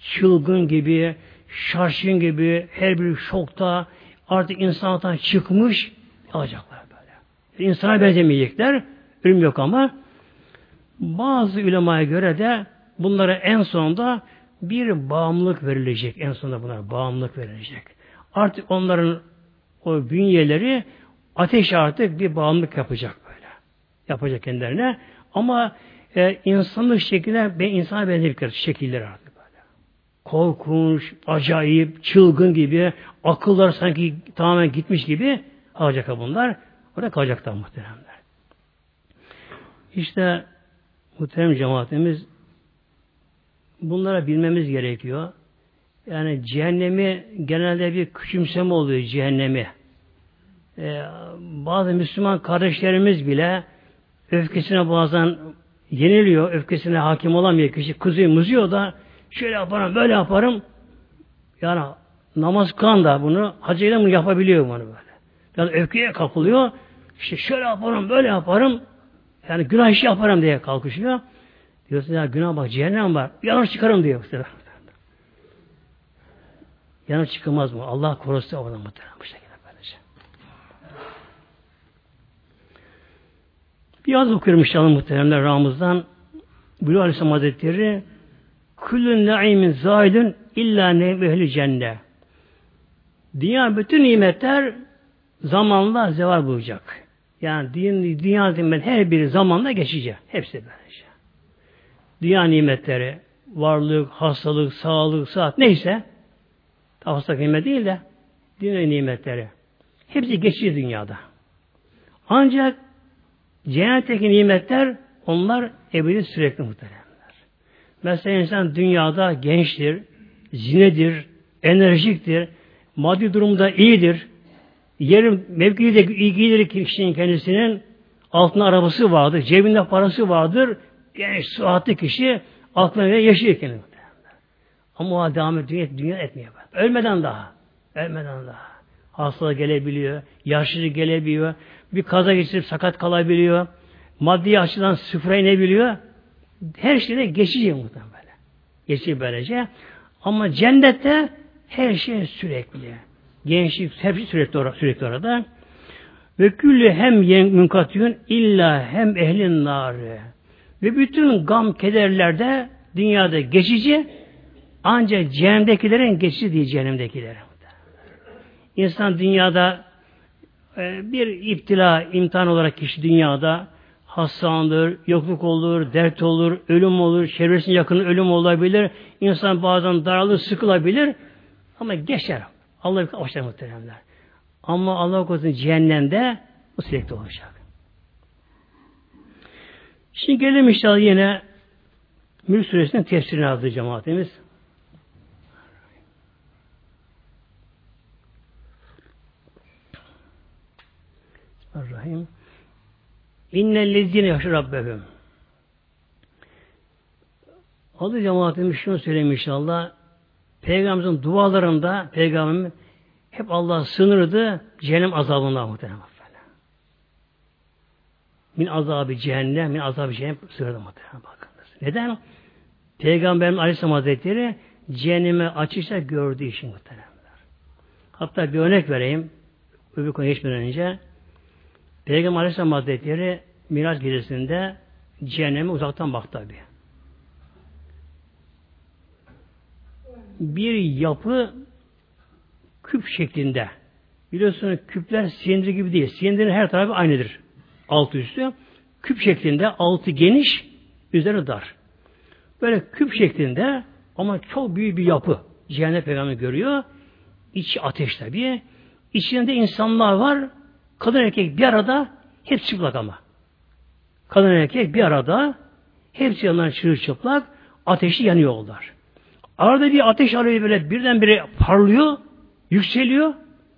Çılgın gibi, şaşkın gibi, her bir şokta artık insanlıktan çıkmış alacaklar böyle. İnsana benzemeyecekler. Ölüm yok ama bazı ulemaya göre de bunlara en sonunda bir bağımlılık verilecek. En sonunda bunlara bağımlılık verilecek. Artık onların o bünyeleri ateş artık bir bağımlılık yapacak böyle. Yapacak kendilerine. Ama e, insanlık şekiller be, insana benzerlikler şekiller artık. Korkunç, acayip, çılgın gibi, akıllar sanki tamamen gitmiş gibi alacak bunlar. Orada kalacaklar muhteremler. İşte muhterem cemaatimiz bunlara bilmemiz gerekiyor. Yani cehennemi genelde bir küçümseme oluyor cehennemi. Ee, bazı Müslüman kardeşlerimiz bile öfkesine bazen yeniliyor, öfkesine hakim olamıyor. Kişi kızıyor, muzuyor da şöyle yaparım, böyle yaparım. Yani namaz kan da bunu hacıyla mı yapabiliyor bunu böyle. Yani öfkeye kapılıyor. İşte şöyle yaparım, böyle yaparım. Yani günah işi yaparım diye kalkışıyor. Diyorsun ya günah bak cehennem var. Yanlış çıkarım diyor. Yanlış çıkılmaz mı? Allah korusun oradan muhtemelen bu şekilde böylece. Bir az okuyorum inşallah muhteremler Ramaz'dan. Bülü Aleyhisselam Hazretleri Küllün naimin zaidün illa nevehli cennet. Dünya bütün nimetler zamanla zeval bulacak. Yani dünya, dünya nimetleri her biri zamanla geçecek. Hepsi böylece. Dünya nimetleri, varlık, hastalık, sağlık, saat neyse Hasta nimet değil de dünya nimetleri. Hepsi geçici dünyada. Ancak cennetteki nimetler onlar ebedi sürekli muhteremler. Mesela insan dünyada gençtir, zinedir, enerjiktir, maddi durumda iyidir, yerin mevkii de ilgilidir kişinin kendisinin altında arabası vardır, cebinde parası vardır, genç, sıhhatli kişi aklına göre yaşıyor kendini. Ama o devam ediyor, dünya etmiyor. Ölmeden daha. Ölmeden daha. Hastalık gelebiliyor, yaşlılık gelebiliyor, bir kaza geçirip sakat kalabiliyor, maddi açıdan sıfıra inebiliyor. Her şeyde geçici muhtemelen böyle. Geçici böylece. Ama cennette her şey sürekli. Gençlik hepsi sürekli, orada, sürekli orada. Ve küllü hem münkatiyun illa hem ehlin narı. Ve bütün gam kederlerde dünyada geçici ancak cehennemdekilerin geçici değil cehennemdekilerin. İnsan dünyada e, bir iptila, imtihan olarak kişi dünyada hastalanır, yokluk olur, dert olur, ölüm olur, çevresinin yakın ölüm olabilir. İnsan bazen daralır, sıkılabilir. Ama geçer. Allah bir hoşlar muhteremler. Ama Allah korusun cehennemde bu sürekli olacak. Şimdi gelelim inşallah yine Mülk Suresi'nin tefsirini aldı cemaatimiz. Bismillahirrahmanirrahim. İnnellezine yaşa Rabbehum. Adı cemaatimiz şunu söyleyeyim inşallah. Peygamberimizin dualarında Peygamberimiz hep Allah sınırdı cehennem azabından muhtemelen. Min azabı cehennem, min azabı cehennem sınırdı muhtemelen bakınız. Neden? Peygamberimiz Aleyhisselam Hazretleri cehenneme açışta gördüğü için muhtemelen. Hatta bir örnek vereyim. Öbür konuya geçmeden önce. Peygamber Aleyhisselam Hazretleri Miraç gecesinde cehenneme uzaktan baktı tabi. Bir yapı küp şeklinde. Biliyorsunuz küpler silindir gibi değil. Silindirin her tarafı aynıdır. Altı üstü. Küp şeklinde altı geniş, üzeri dar. Böyle küp şeklinde ama çok büyük bir yapı. Cehennem peygamber görüyor. İçi ateş tabi. İçinde insanlar var. Kadın erkek bir arada hep çıplak ama. Kadın erkek bir arada hepsi yanlar çırılçıplak ateşi yanıyorlar. Arada bir ateş arıyor böyle birdenbire parlıyor, yükseliyor.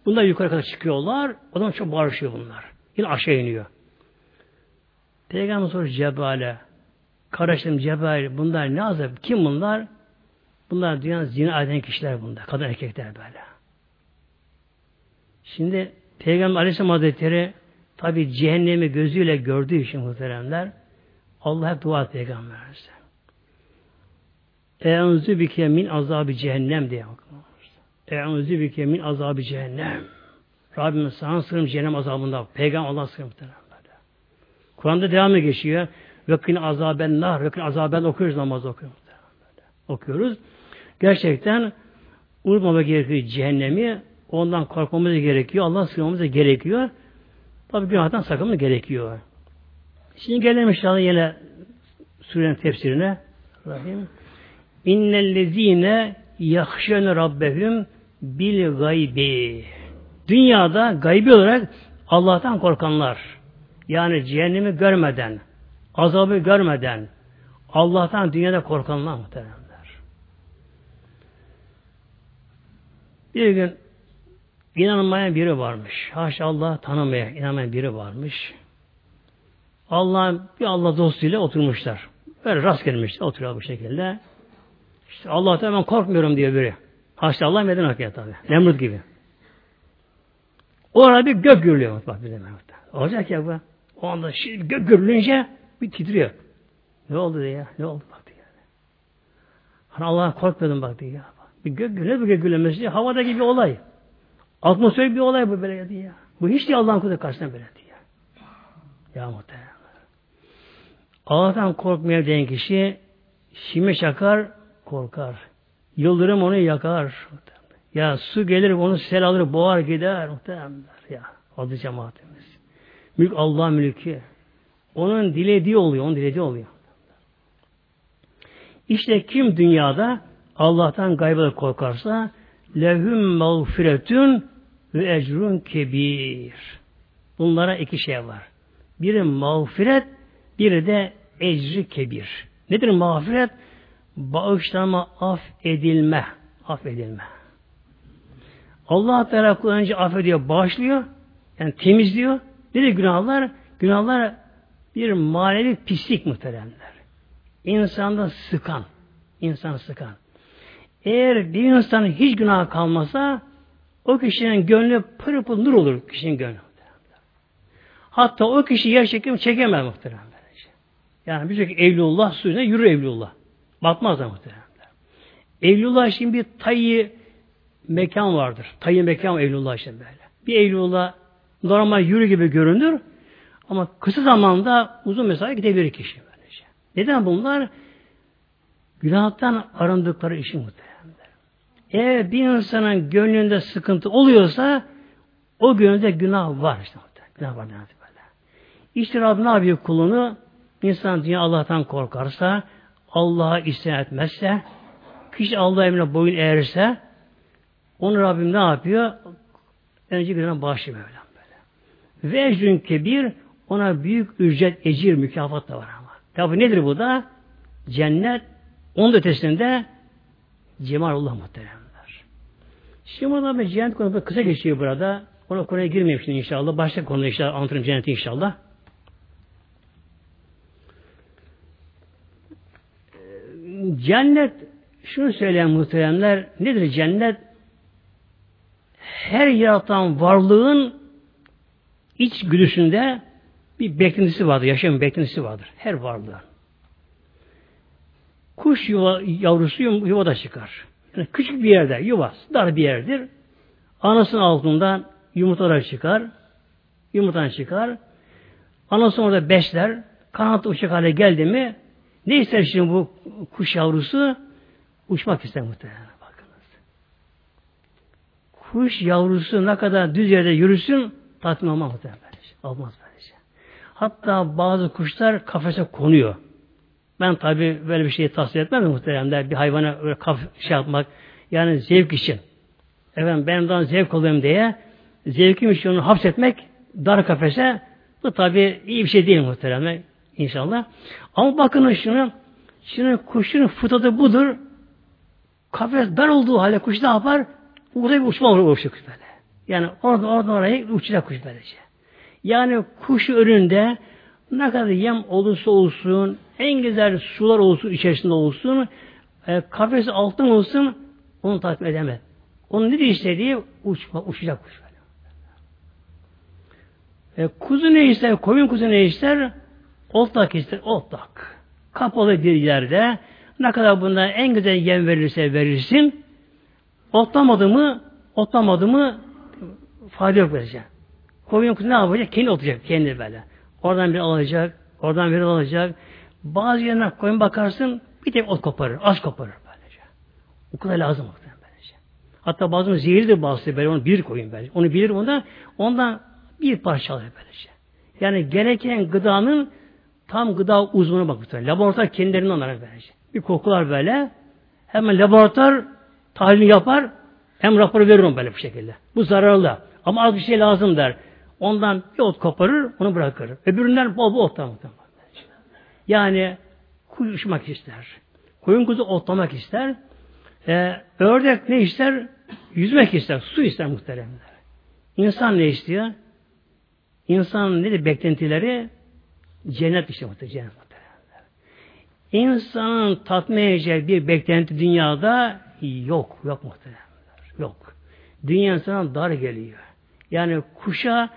Bunlar yukarı kadar çıkıyorlar. O zaman çok bağırışıyor bunlar. Yine aşağı iniyor. Peygamber soruyor Cebrail'e. Kardeşlerim Cebrail bunlar ne azap? Kim bunlar? Bunlar dünyanın zina eden kişiler bunlar. Kadın erkekler böyle. Şimdi Peygamber Aleyhisselam Hazretleri tabi cehennemi gözüyle gördüğü için muhteremler Allah hep dua peygamberimize. Eûzü bike min azabı cehennem diye bakıyoruz. Eûzü bike min azabı cehennem. Rabbim sana sığınırım cehennem azabında. Peygamber Allah sığınırım muhteremler. Kur'an'da devamı geçiyor. Vekin azaben nar, vekin azaben okuyoruz namaz okuyoruz. Okuyoruz. Gerçekten unutmama gerekiyor cehennemi Ondan korkmamız gerekiyor. Allah sığınmamız gerekiyor. Tabi günahdan sakınmamız gerekiyor. Şimdi gelelim inşallah yine surenin tefsirine. Rahim. İnnellezine yahşene rabbehum bil gaybi. Dünyada gaybi olarak Allah'tan korkanlar. Yani cehennemi görmeden, azabı görmeden, Allah'tan dünyada korkanlar muhteremler. Bir gün İnanmayan biri varmış. Haşa Allah tanımaya inanmayan biri varmış. Allah bir Allah dostuyla oturmuşlar. Böyle rast gelmiş oturuyor bu şekilde. İşte Allah'tan ben korkmuyorum diyor biri. Haşa Allah meden okuyor tabi. Nemrut gibi. O arada bir gök gürlüyor. Bak bir de Olacak ya bu. O anda şimdi gök gürlünce bir titriyor. Ne oldu diye? Ne oldu bak diye. Hani Allah'a korkmadım bak diye. Bir gök gürlüyor, bir gök gürlemesi havada gibi olay. Atmosferik bir olay bu böyle diye. Bu hiç değil Allah'ın kudret karşısında böyle diye. Ya muhtemelen. Allah'tan korkmaya diyen kişi şime çakar, korkar. Yıldırım onu yakar. Ya su gelir onu sel alır, boğar gider. Muhtemelen. Ya adı cemaatimiz. Mülk Allah mülkü. Onun dilediği oluyor, onun dilediği oluyor. İşte kim dünyada Allah'tan gaybı korkarsa lehum mağfiretün ve ecrun kebir. Bunlara iki şey var. Biri mağfiret, biri de ecri kebir. Nedir mağfiret? Bağışlama, af edilme. Af edilme. Allah Teala kullanıcı affediyor, bağışlıyor. Yani temizliyor. Nedir günahlar? Günahlar bir manevi pislik muhteremler. İnsanda sıkan. insan sıkan. Eğer bir insanın hiç günah kalmasa o kişinin gönlü pırıl pırıl nur olur kişinin gönlü. Hatta o kişi yer çekim çekemez muhtemelen. Yani birçok evlullah suyuna yürür evlullah. Batmaz da muhtemelen. Evlullah için bir tayyi mekan vardır. Tayyi mekan evlullah için böyle. Bir evlullah normal yürü gibi görünür ama kısa zamanda uzun mesafe gidebilir kişi böylece. Neden bunlar? Günahtan arındıkları için muhtemelen. Eğer bir insanın gönlünde sıkıntı oluyorsa o gönlünde günah var işte. Günah var. Böyle. İşte Rabbim ne yapıyor kulunu? İnsan dünya Allah'tan korkarsa, Allah'a isyan etmezse, kişi Allah emrine boyun eğerse, onu Rabbim ne yapıyor? Önce günahına bağışlıyor Mevlam böyle. Ve ecrün kebir, ona büyük ücret, ecir, mükafat da var ama. Tabi nedir bu da? Cennet, onun ötesinde Cemalullah muhteremler. Şimdi burada bir cennet konusu kısa geçiyor burada. Ona konuya girmeyeyim şimdi inşallah. Başka konuda inşallah anlatırım cenneti inşallah. Cennet şunu söyleyen muhteremler nedir cennet? Her yaratan varlığın iç gülüşünde bir beklentisi vardır. Yaşam beklentisi vardır. Her varlığın. Kuş yuva, yavrusu yuvada çıkar. Yani küçük bir yerde yuva, dar bir yerdir. Anasının altından yumurtalar çıkar. Yumurtadan çıkar. Anası orada besler. Kanatlı uçak hale geldi mi ne ister şimdi bu kuş yavrusu? Uçmak ister muhtemelen. Bakınız. Kuş yavrusu ne kadar düz yerde yürüsün tatmin olmaz muhtemelen. Olmaz böylece. Hatta bazı kuşlar kafese konuyor. Ben tabi böyle bir şeyi tavsiye etmem muhteremler. Bir hayvana öyle kaf şey yapmak. Yani zevk için. Efendim ben daha zevk alıyorum diye zevkim için onu hapsetmek dar kafese bu tabi iyi bir şey değil muhteremler. İnşallah. Ama bakın şunu şimdi kuşun fıtratı budur. Kafes dar olduğu halde kuş ne yapar? Orada bir uçma olur kuş böyle. Yani orada orada oraya uçacak kuş böylece. Yani kuş önünde ne kadar yem olursa olsun, en güzel sular olsun, içerisinde olsun, e, kafesi altın olsun, onu takip edemez. Onun ne istediği uçma, uçacak kuş. E, kuzu ne ister, koyun kuzu ne ister? Oltak ister, oltak. Kapalı bir yerde ne kadar bundan en güzel yem verirse verirsin, otlamadı mı, otlamadı mı fayda yok verecek. Koyun kuzu ne yapacak? Kendi otacak, kendi böyle. Oradan bir alacak, oradan bir alacak. Bazı yerine koyun bakarsın, bir tek ot koparır, az koparır böylece. O kadar lazım böylece. Hatta bazı zehirlidir bazısı böyle, onu bir koyun böylece. Onu bilir onda, ondan bir parça alır böylece. Yani gereken gıdanın tam gıda uzmanı bakıyor. Laboratuvar kendilerinin onlara böylece. Bir kokular böyle, hemen laboratuvar tahlil yapar, hem raporu verir on böyle bu şekilde. Bu zararlı. Ama az bir şey lazım der. Ondan bir ot koparır, onu bırakır. Öbüründen bol bol otlar Yani kuyu uçmak ister. Koyun kuzu otlamak ister. Ee, ördek ne ister? Yüzmek ister. Su ister muhteremler. İnsan ne istiyor? İnsan nedir beklentileri? Cennet işte muhteremler. Cennet muhteremler. İnsanın edeceği bir beklenti dünyada yok. Yok muhteremler. Yok. Dünya insana dar geliyor. Yani kuşa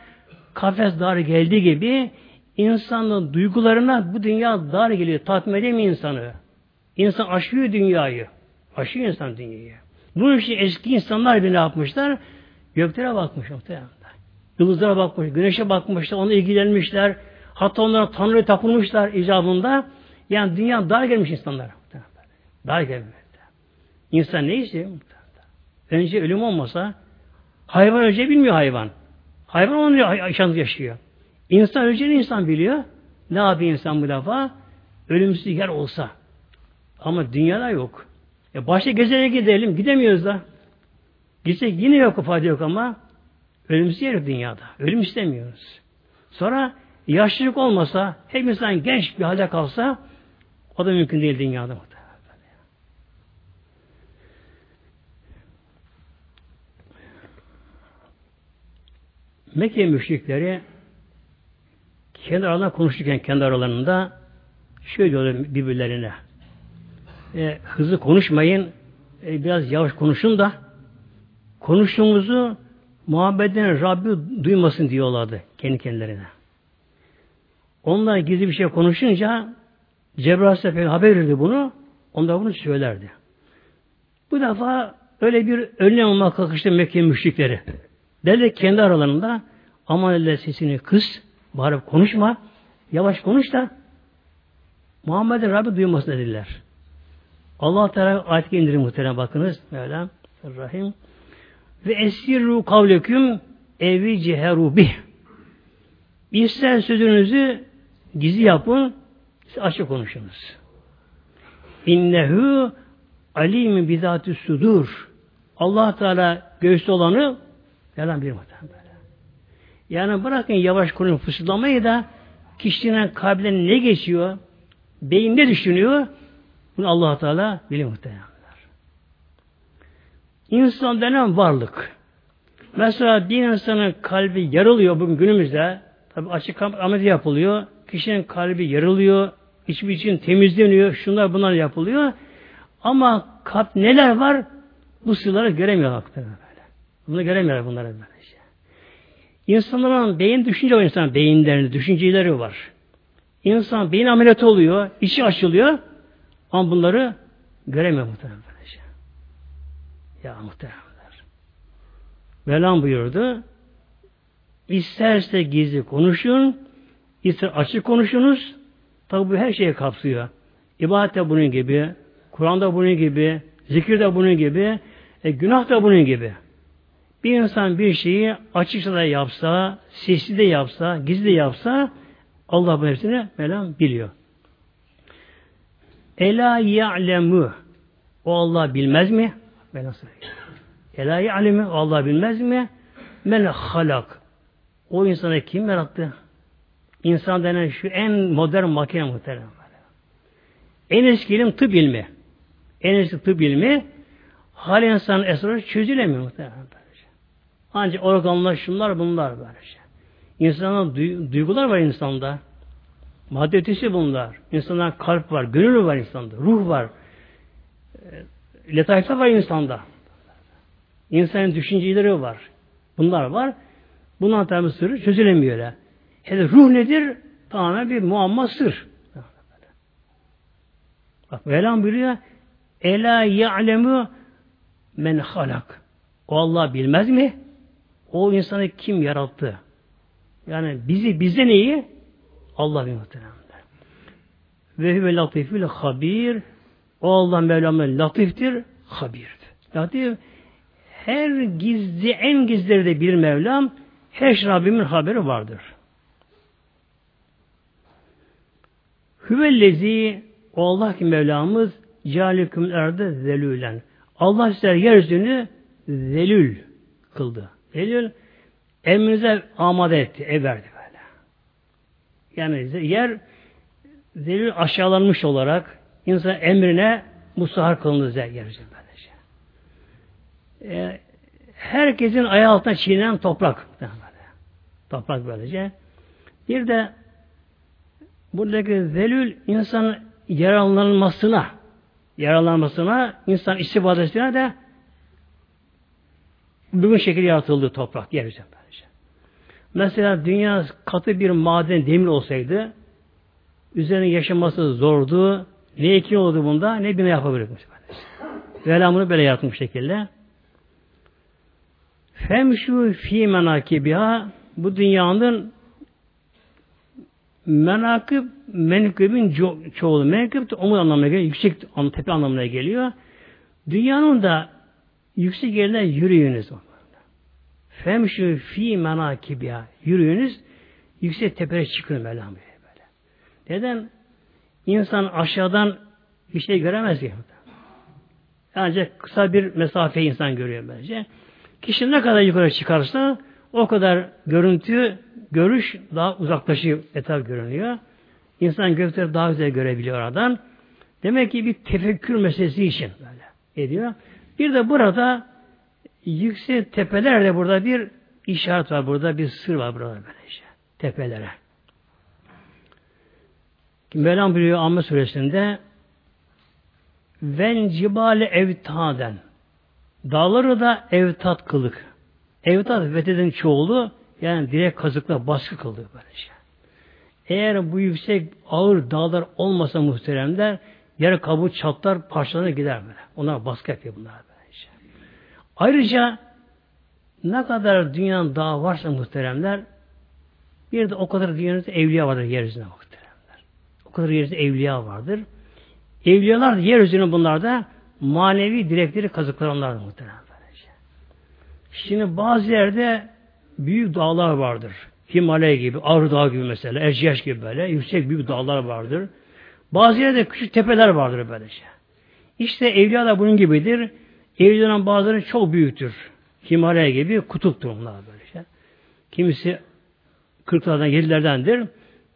kafes dar geldiği gibi insanın duygularına bu dünya dar geliyor. Tatmin edemiyor insanı. İnsan aşıyor dünyayı. Aşıyor insan dünyayı. Bu için eski insanlar bir ne yapmışlar? Göklere bakmış muhtemelen. Yıldızlara bakmış, güneşe bakmışlar, ona ilgilenmişler. Hatta onlara Tanrı'ya tapılmışlar icabında. Yani dünya dar gelmiş insanlar. Dar gelmiş. İnsan ne istiyor? Önce ölüm olmasa hayvan önce bilmiyor hayvan. Hayvan onu yaşantı yaşıyor. İnsan öleceğini insan biliyor. Ne yapıyor insan bu defa? Ölümsüz yer olsa. Ama dünyada yok. E başka gezene gidelim. Gidemiyoruz da. Gitsek yine yok fayda yok ama ölümsüz yer dünyada. Ölüm istemiyoruz. Sonra yaşlılık olmasa, hep insan genç bir halde kalsa, o da mümkün değil dünyada. Mekke müşrikleri kendi aralarında konuşurken kendi aralarında şöyle diyorlar birbirlerine. E, hızlı konuşmayın, e, biraz yavaş konuşun da konuştuğumuzu muhabbedin Rabbi duymasın diyorlardı kendi kendilerine. Onlar gizli bir şey konuşunca Cebrail Sefer haber verirdi bunu. Onlar bunu söylerdi. Bu defa öyle bir önlem olmak kalkıştı Mekke müşrikleri. Derler kendi aralarında aman elle sesini kıs, bağırıp konuşma, yavaş konuş da Muhammed'in Rabbi duymasın dediler. Allah Teala ayet indirir muhtemelen bakınız. Mevlam Rahim. Ve esirru kavleküm evi ciheru bih. İster sözünüzü gizli yapın, açık konuşunuz. İnnehu alim bizatü sudur. Allah Teala göğüste olanı yalan bir muhtemelen. Yani bırakın yavaş konuşup fısıldamayı da kişinin kalbine ne geçiyor, beyinde düşünüyor, bunu allah Teala biliyor muhtemelenler. İnsan denen varlık. Mesela bir insanın kalbi yarılıyor bugün günümüzde. Tabi açık ameliyat yapılıyor. Kişinin kalbi yarılıyor. İçi için temizleniyor. Şunlar bunlar yapılıyor. Ama kalp neler var? Bu sırları göremiyorlar. Bunu göremiyorlar bunları böylece. İnsanların beyin düşünce var insan beyinlerinde düşünceleri var. İnsan beyin ameliyatı oluyor, içi açılıyor ama bunları göremiyor muhtemelen böylece. Ya muhtemelenler. Velan buyurdu. İsterse gizli konuşun, ister açık konuşunuz. Tabi bu her şeye kapsıyor. İbadet de bunun gibi, Kur'an da bunun gibi, zikir de bunun gibi, e, günah da bunun gibi. Bir insan bir şeyi açıkça da yapsa, sesli de yapsa, gizli de yapsa Allah bu hepsini Mevlam biliyor. Ela ya'lemu o Allah bilmez mi? Ben Ela ya'lemu o Allah bilmez mi? Men halak. O insanı kim yarattı? İnsan denen şu en modern makine muhterem. En eski ilim tıp ilmi. En eski tıp ilmi hal insanın esrarı çözülemiyor muhtemelen. Ancak organlar şunlar bunlar böylece. İnsanın duygular var insanda. Madde ötesi bunlar. İnsanda kalp var, gönül var insanda, ruh var. E, letaifler var insanda. İnsanın düşünceleri var. Bunlar var. Bundan tabi sırrı çözülemiyor öyle. Ruh nedir? Tamamen bir muamma sır. Bak Mevlam buyuruyor Ela ya'lemu men halak. O Allah bilmez mi? O insanı kim yarattı? Yani bizi bize neyi? Allah bir muhteremler. Ve huve latifül habir. O Allah Mevlam'ın latiftir, habirdir. Latif her gizli, en gizleri de bir Mevlam, her şey Rabbimin haberi vardır. Hüvellezi o Allah ki Mevlamız Câliküm erde zelülen. Allah sizler yeryüzünü zelül kıldı. Zelül emrinize amade etti, ev verdi böyle. Yani yer zelül aşağılanmış olarak insan emrine musahar kılındı yeryüzü böylece. E, herkesin ayağı altına çiğnenen toprak. Böyle. Toprak böylece. Bir de buradaki zelül insanın yaralanmasına yaralanmasına, insan istifadesine de bugün şekil yaratıldı toprak yeryüzü böylece. Mesela dünya katı bir maden demir olsaydı üzerine yaşaması zordu. Ne ekin oldu bunda ne bina yapabilirmiş. Velham bunu böyle yaratmış şekilde. Femşu fi menakibiha bu dünyanın menakıb menkıbın çoğulu. Menkıb de omuz anlamına geliyor. Yüksek tepe anlamına geliyor. Dünyanın da yüksek yerine yürüyünüz. Femşu fi menakibiha. Yürüyünüz. Yüksek tepeye çıkın böyle. böyle. Neden? İnsan aşağıdan bir şey göremez ki. Ancak kısa bir mesafe insan görüyor bence. Kişi ne kadar yukarı çıkarsa o kadar görüntü, görüş daha uzaklaşıyor, etraf görünüyor. İnsan gökleri daha güzel görebiliyor oradan. Demek ki bir tefekkür meselesi için böyle ediyor. Bir de burada yüksek tepelerde burada bir işaret var burada, bir sır var burada böyle işte. Tepelere. Mevlam buyuruyor Amme suresinde ven cibale evtaden dağları da evtat kılık. Evtat vetedin çoğulu yani direkt kazıkla baskı kılıyor böylece. Eğer bu yüksek ağır dağlar olmasa muhteremler yer kabuğu çatlar parçalarına gider böyle. Ona baskı yapıyor bunlar böylece. Ayrıca ne kadar dünyanın dağı varsa muhteremler bir de o kadar dünyanın evliya vardır yeryüzüne muhteremler. O kadar yeryüzünde evliya vardır. Evliyalar yeryüzünün bunlarda manevi direkleri kazıklar onlardır muhterem. Şimdi bazı yerde büyük dağlar vardır. Himalaya gibi, Ağrı Dağı gibi mesela, Erciyes gibi böyle yüksek büyük dağlar vardır. Bazı yerde küçük tepeler vardır böylece. İşte evliya da bunun gibidir. Evliyaların bazıları çok büyüktür. Himalaya gibi kutuptur bunlar böylece. Kimisi kırklardan, yedilerdendir.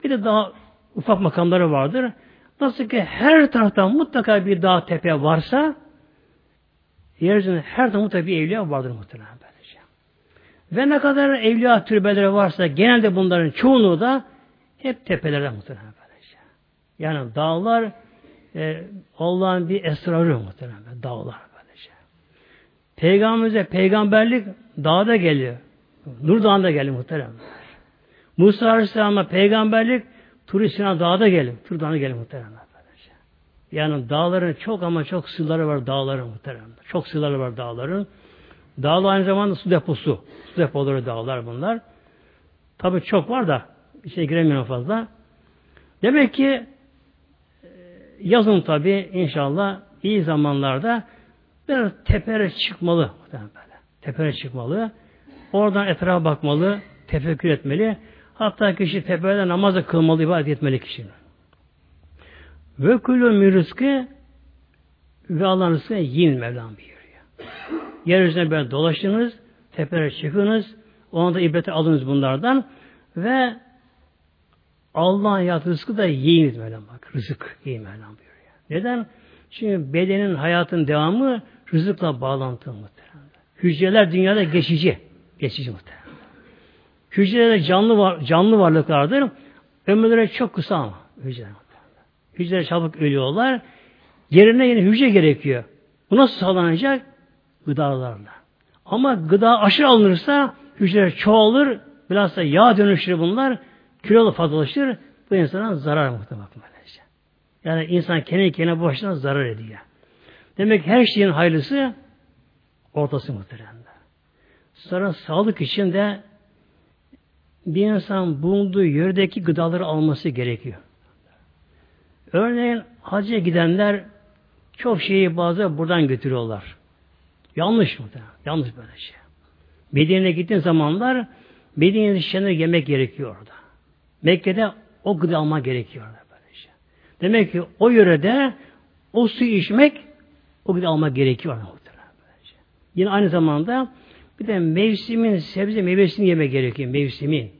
Bir de daha ufak makamları vardır. Nasıl ki her taraftan mutlaka bir dağ tepe varsa yeryüzünde her tarafta mutlaka bir evliya vardır muhtemelen böylece. Ve ne kadar evliya türbeleri varsa genelde bunların çoğunluğu da hep tepelerde muhtemelen böylece. Yani dağlar e, Allah'ın bir esrarı muhtemelen dağlar. Peygamberimize peygamberlik dağda geliyor. Nur Dağı'nda geliyor muhtemelen. Musa Aleyhisselam'a peygamberlik Tur Sina dağda gelin. Tur Dağı'na gelin muhtemelen. Yani dağların çok ama çok sırları var dağların muhtemelen. Çok sırları var dağların. Dağlar aynı zamanda su deposu. Su depoları dağlar bunlar. Tabi çok var da bir şey giremiyorum fazla. Demek ki e, yazın tabi inşallah iyi zamanlarda biraz tepere çıkmalı. Tepere çıkmalı. Oradan etrafa bakmalı. Tefekkür etmeli. Hatta kişi tepede namazı kılmalı, ibadet etmeli kişinin. Ve kulü rızkı ve Allah'ın rızkını yiyin Mevlam buyuruyor. Yeryüzüne böyle dolaşınız, tepelere çıkınız, o anda ibreti alınız bunlardan ve Allah'ın yarattığı rızkı da yiyiniz Mevlam bak. Rızık yiyin Mevlam buyuruyor. Neden? Çünkü bedenin, hayatın devamı rızıkla bağlantılı muhtemelen. Hücreler dünyada geçici. Geçici muhtemelen. Hücreler canlı var, canlı varlıklardır. Ömürleri çok kısa ama hücreler. Hücreler çabuk ölüyorlar. Yerine yeni hücre gerekiyor. Bu nasıl sağlanacak? Gıdalarla. Ama gıda aşırı alınırsa hücreler çoğalır, bilhassa yağ dönüşür bunlar, kilolu fazlalaşır, bu insana zarar muhtemelen. Yani insan kendi kendine başına zarar ediyor. Demek her şeyin hayırlısı ortası muhtemelen. Sonra sağlık için de bir insan bulunduğu yerdeki gıdaları alması gerekiyor. Örneğin hacca gidenler çok şeyi bazı buradan götürüyorlar. Yanlış mı? Yanlış böyle şey. Medine'ye gittiğin zamanlar Medine'de şenler yemek gerekiyor orada. Mekke'de o gıda alma gerekiyor orada. Demek ki o yörede o suyu içmek o gıda alma gerekiyor. Yine aynı zamanda bir de mevsimin sebze meyvesini yeme gerekiyor. Mevsimi.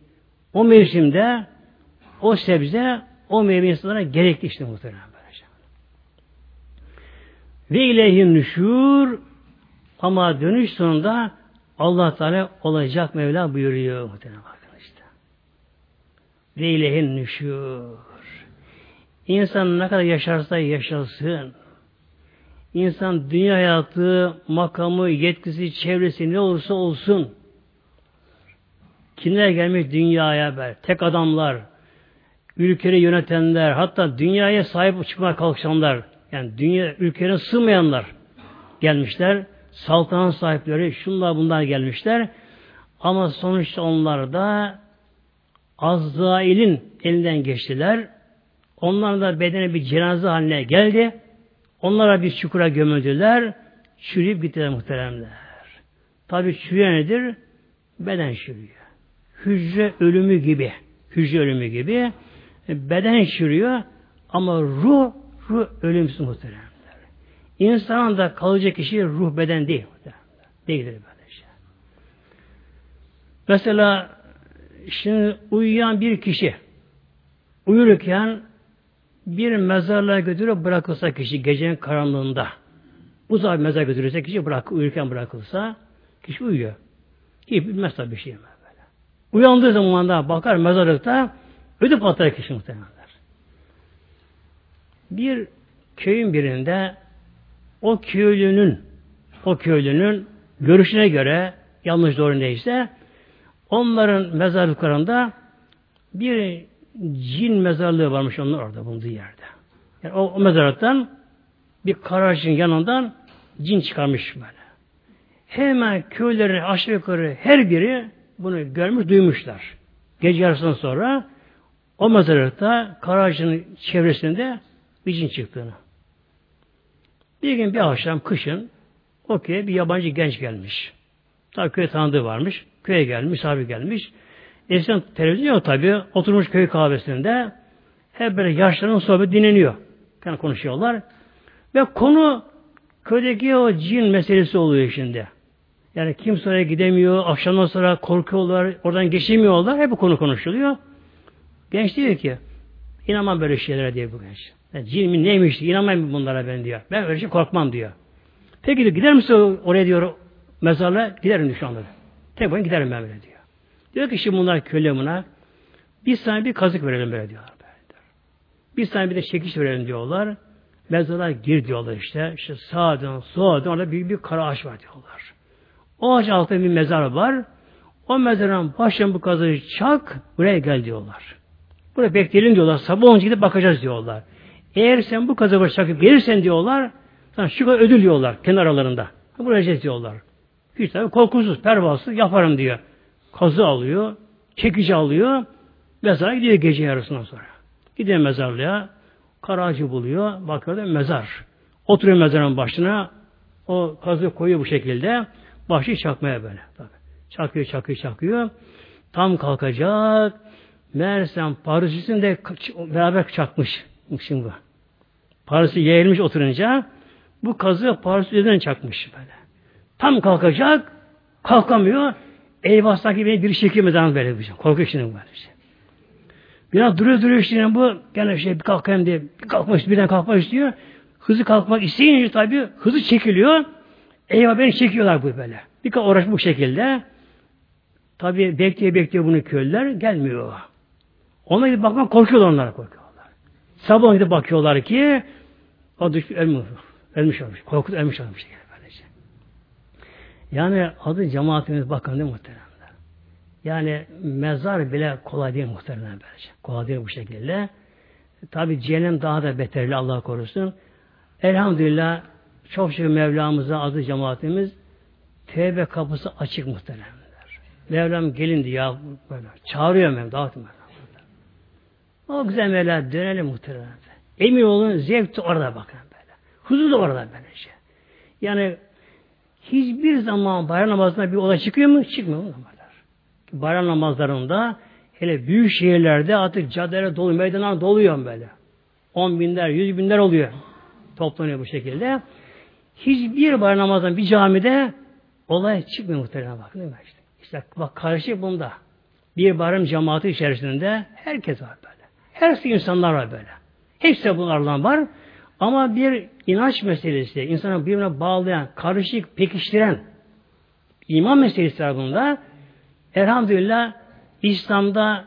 O mevsimde o sebze o meyve insanlara gerekli işte muhtemelen böylece. Ve ileyhin nüşür ama dönüş sonunda Allah Teala olacak Mevla buyuruyor muhtemelen işte. Ve ileyhin nüşür. İnsan ne kadar yaşarsa yaşasın. İnsan dünya hayatı, makamı, yetkisi, çevresi ne olursa olsun. Kimler gelmiş dünyaya ber? Tek adamlar, ülkeleri yönetenler, hatta dünyaya sahip çıkmaya kalkışanlar, yani dünya ülkelerine sığmayanlar gelmişler. Saltanat sahipleri, şunlar bunlar gelmişler. Ama sonuçta onlar da Azrail'in elinden geçtiler. Onlar da bedene bir cenaze haline geldi. Onlara bir çukura gömüldüler. Çürüyüp gittiler muhteremler. Tabi çürüyen nedir? Beden çürüyor. Hücre ölümü gibi. Hücre ölümü gibi. E, beden çürüyor ama ruh, ruh ölümsüz muhteremler. İnsanın da kalacak kişi ruh beden değil muhteremler. Değildir böyle şey. Mesela şimdi uyuyan bir kişi uyurken bir mezarlığa götürüp bırakılsa kişi gecenin karanlığında uzak bir mezar götürürse kişi bırak, uyurken bırakılsa kişi uyuyor. Hiç bilmez tabii bir şey böyle. Uyandığı zaman da bakar mezarlıkta ödü patlar kişi muhtemelen. Bir köyün birinde o köylünün o köylünün görüşüne göre yanlış doğru neyse onların mezarlıklarında bir cin mezarlığı varmış onlar orada bulunduğu yerde. Yani o, o mezarlıktan bir kararcın yanından cin çıkarmış böyle. Hemen köylerin aşağı yukarı her biri bunu görmüş, duymuşlar. Gece yarısından sonra o mezarlıkta kararcının çevresinde bir cin çıktığını. Bir gün bir akşam kışın o köye bir yabancı genç gelmiş. Tabi köye tanıdığı varmış. Köye gelmiş, misafir gelmiş. Eskiden televizyon yok tabi. Oturmuş köy kahvesinde hep böyle yaşların sohbet dinleniyor. Yani konuşuyorlar. Ve konu köydeki o cin meselesi oluyor şimdi. Yani kimse oraya gidemiyor, akşamdan sonra korkuyorlar, oradan geçemiyorlar, hep bu konu konuşuluyor. Genç diyor ki, inanmam böyle şeylere diye bu genç. Yani cin mi neymiş, inanmayayım bunlara ben diyor. Ben öyle şey korkmam diyor. Peki diyor, gider misin oraya diyor, mezarla? Giderim diyor şu anda. Tek boyun giderim ben böyle diyor. Diyor ki şimdi bunlar köle buna, bir saniye bir kazık verelim böyle diyorlar. Böyle. Bir saniye bir de çekiş verelim diyorlar. Mezara gir diyorlar işte. İşte sağdan, soldan orada büyük bir kara ağaç var diyorlar. O ağaç altında bir mezar var. O mezarın başına bu kazığı çak, buraya gel diyorlar. Buraya bekleyelim diyorlar. Sabah olunca gidip bakacağız diyorlar. Eğer sen bu kazığı çakıp gelirsen diyorlar, sana şu kadar ödül diyorlar kendi aralarında. Buraya diyorlar. Hiç tabi korkusuz, pervasız yaparım diyor. Kazı alıyor, çekici alıyor, mezara gidiyor gece yarısından sonra. Gidiyor mezarlığa, karacı buluyor, bakıyor da mezar. Oturuyor mezarın başına, o kazı koyuyor bu şekilde, başlıyor çakmaya böyle. Çakıyor, çakıyor, çakıyor. Tam kalkacak, meğersem Paris'in de beraber çakmış. Şimdi bu. Paris'i yeğilmiş oturunca, bu kazı Paris üzerinden çakmış böyle. Tam kalkacak, kalkamıyor. Eyvah sanki beni bir çekiyor mezarına böyle bir şey. Korkuyor şimdi bir şey. Biraz duruyor duruyor şimdi bu. Gene şey bir kalkayım diye bir kalkmak birden kalkmak istiyor. Hızlı kalkmak isteyince tabii hızı çekiliyor. Eyvah beni çekiyorlar bu böyle. Bir uğraş bu şekilde. Tabii bekliyor bekliyor bunu köylüler gelmiyor. Ona gidip bakmak korkuyorlar onlara korkuyorlar. Sabah gidip bakıyorlar ki o düş ölmüş. Ölmüş olmuş. Korkut ölmüş olmuş. Böylece. Yani adı cemaatimiz bakın değil muhteremler. Yani mezar bile kolay değil muhteremler böylece. Kolay değil bu şekilde. Tabi cehennem daha da beterli Allah korusun. Elhamdülillah çok şükür Mevlamıza adı cemaatimiz tevbe kapısı açık muhteremler. Mevlam gelin diye böyle çağırıyor Mevlam dağıtın O güzel Mevla dönelim muhteremler. Emin olun zevk de orada bakın böyle. Huzur da orada böylece. Yani hiçbir zaman bayram namazında bir olay çıkıyor mu? Çıkmıyor? Bayram namazlarında hele büyük şehirlerde artık caddelere dolu, meydanlar doluyor böyle. On binler, yüz binler oluyor. Toplanıyor bu şekilde. Hiçbir bayram namazından bir camide olay çıkmıyor muhtemelen bak. Değil mi işte? işte bak karşı bunda. Bir bayram cemaati içerisinde herkes var böyle. Her şey insanlar var böyle. Hepsi bunlardan var. Ama bir inanç meselesi, insanı birbirine bağlayan, karışık, pekiştiren iman meselesi bunda. Elhamdülillah İslam'da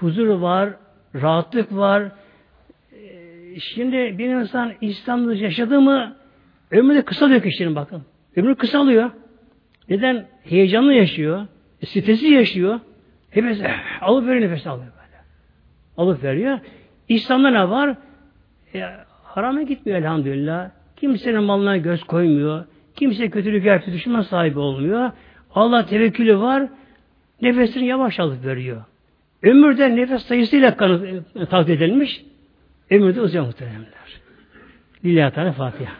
huzur var, rahatlık var. Ee, şimdi bir insan İslam'da yaşadı mı ömrü de kısalıyor kişinin bakın. Ömrü kısalıyor. Neden? Heyecanlı yaşıyor. Stresi yaşıyor. Nefes alıp veriyor nefes alıyor böyle. Alıp veriyor. İslam'da ne var? E, harama gitmiyor elhamdülillah. Kimsenin malına göz koymuyor. Kimse kötülük yapıp düşman sahibi olmuyor. Allah tevekkülü var. Nefesini yavaş alıp veriyor. Ömürde nefes sayısıyla kanı, takdir edilmiş. Ömürde uzuyor muhteremler. Lillahi Teala Fatiha.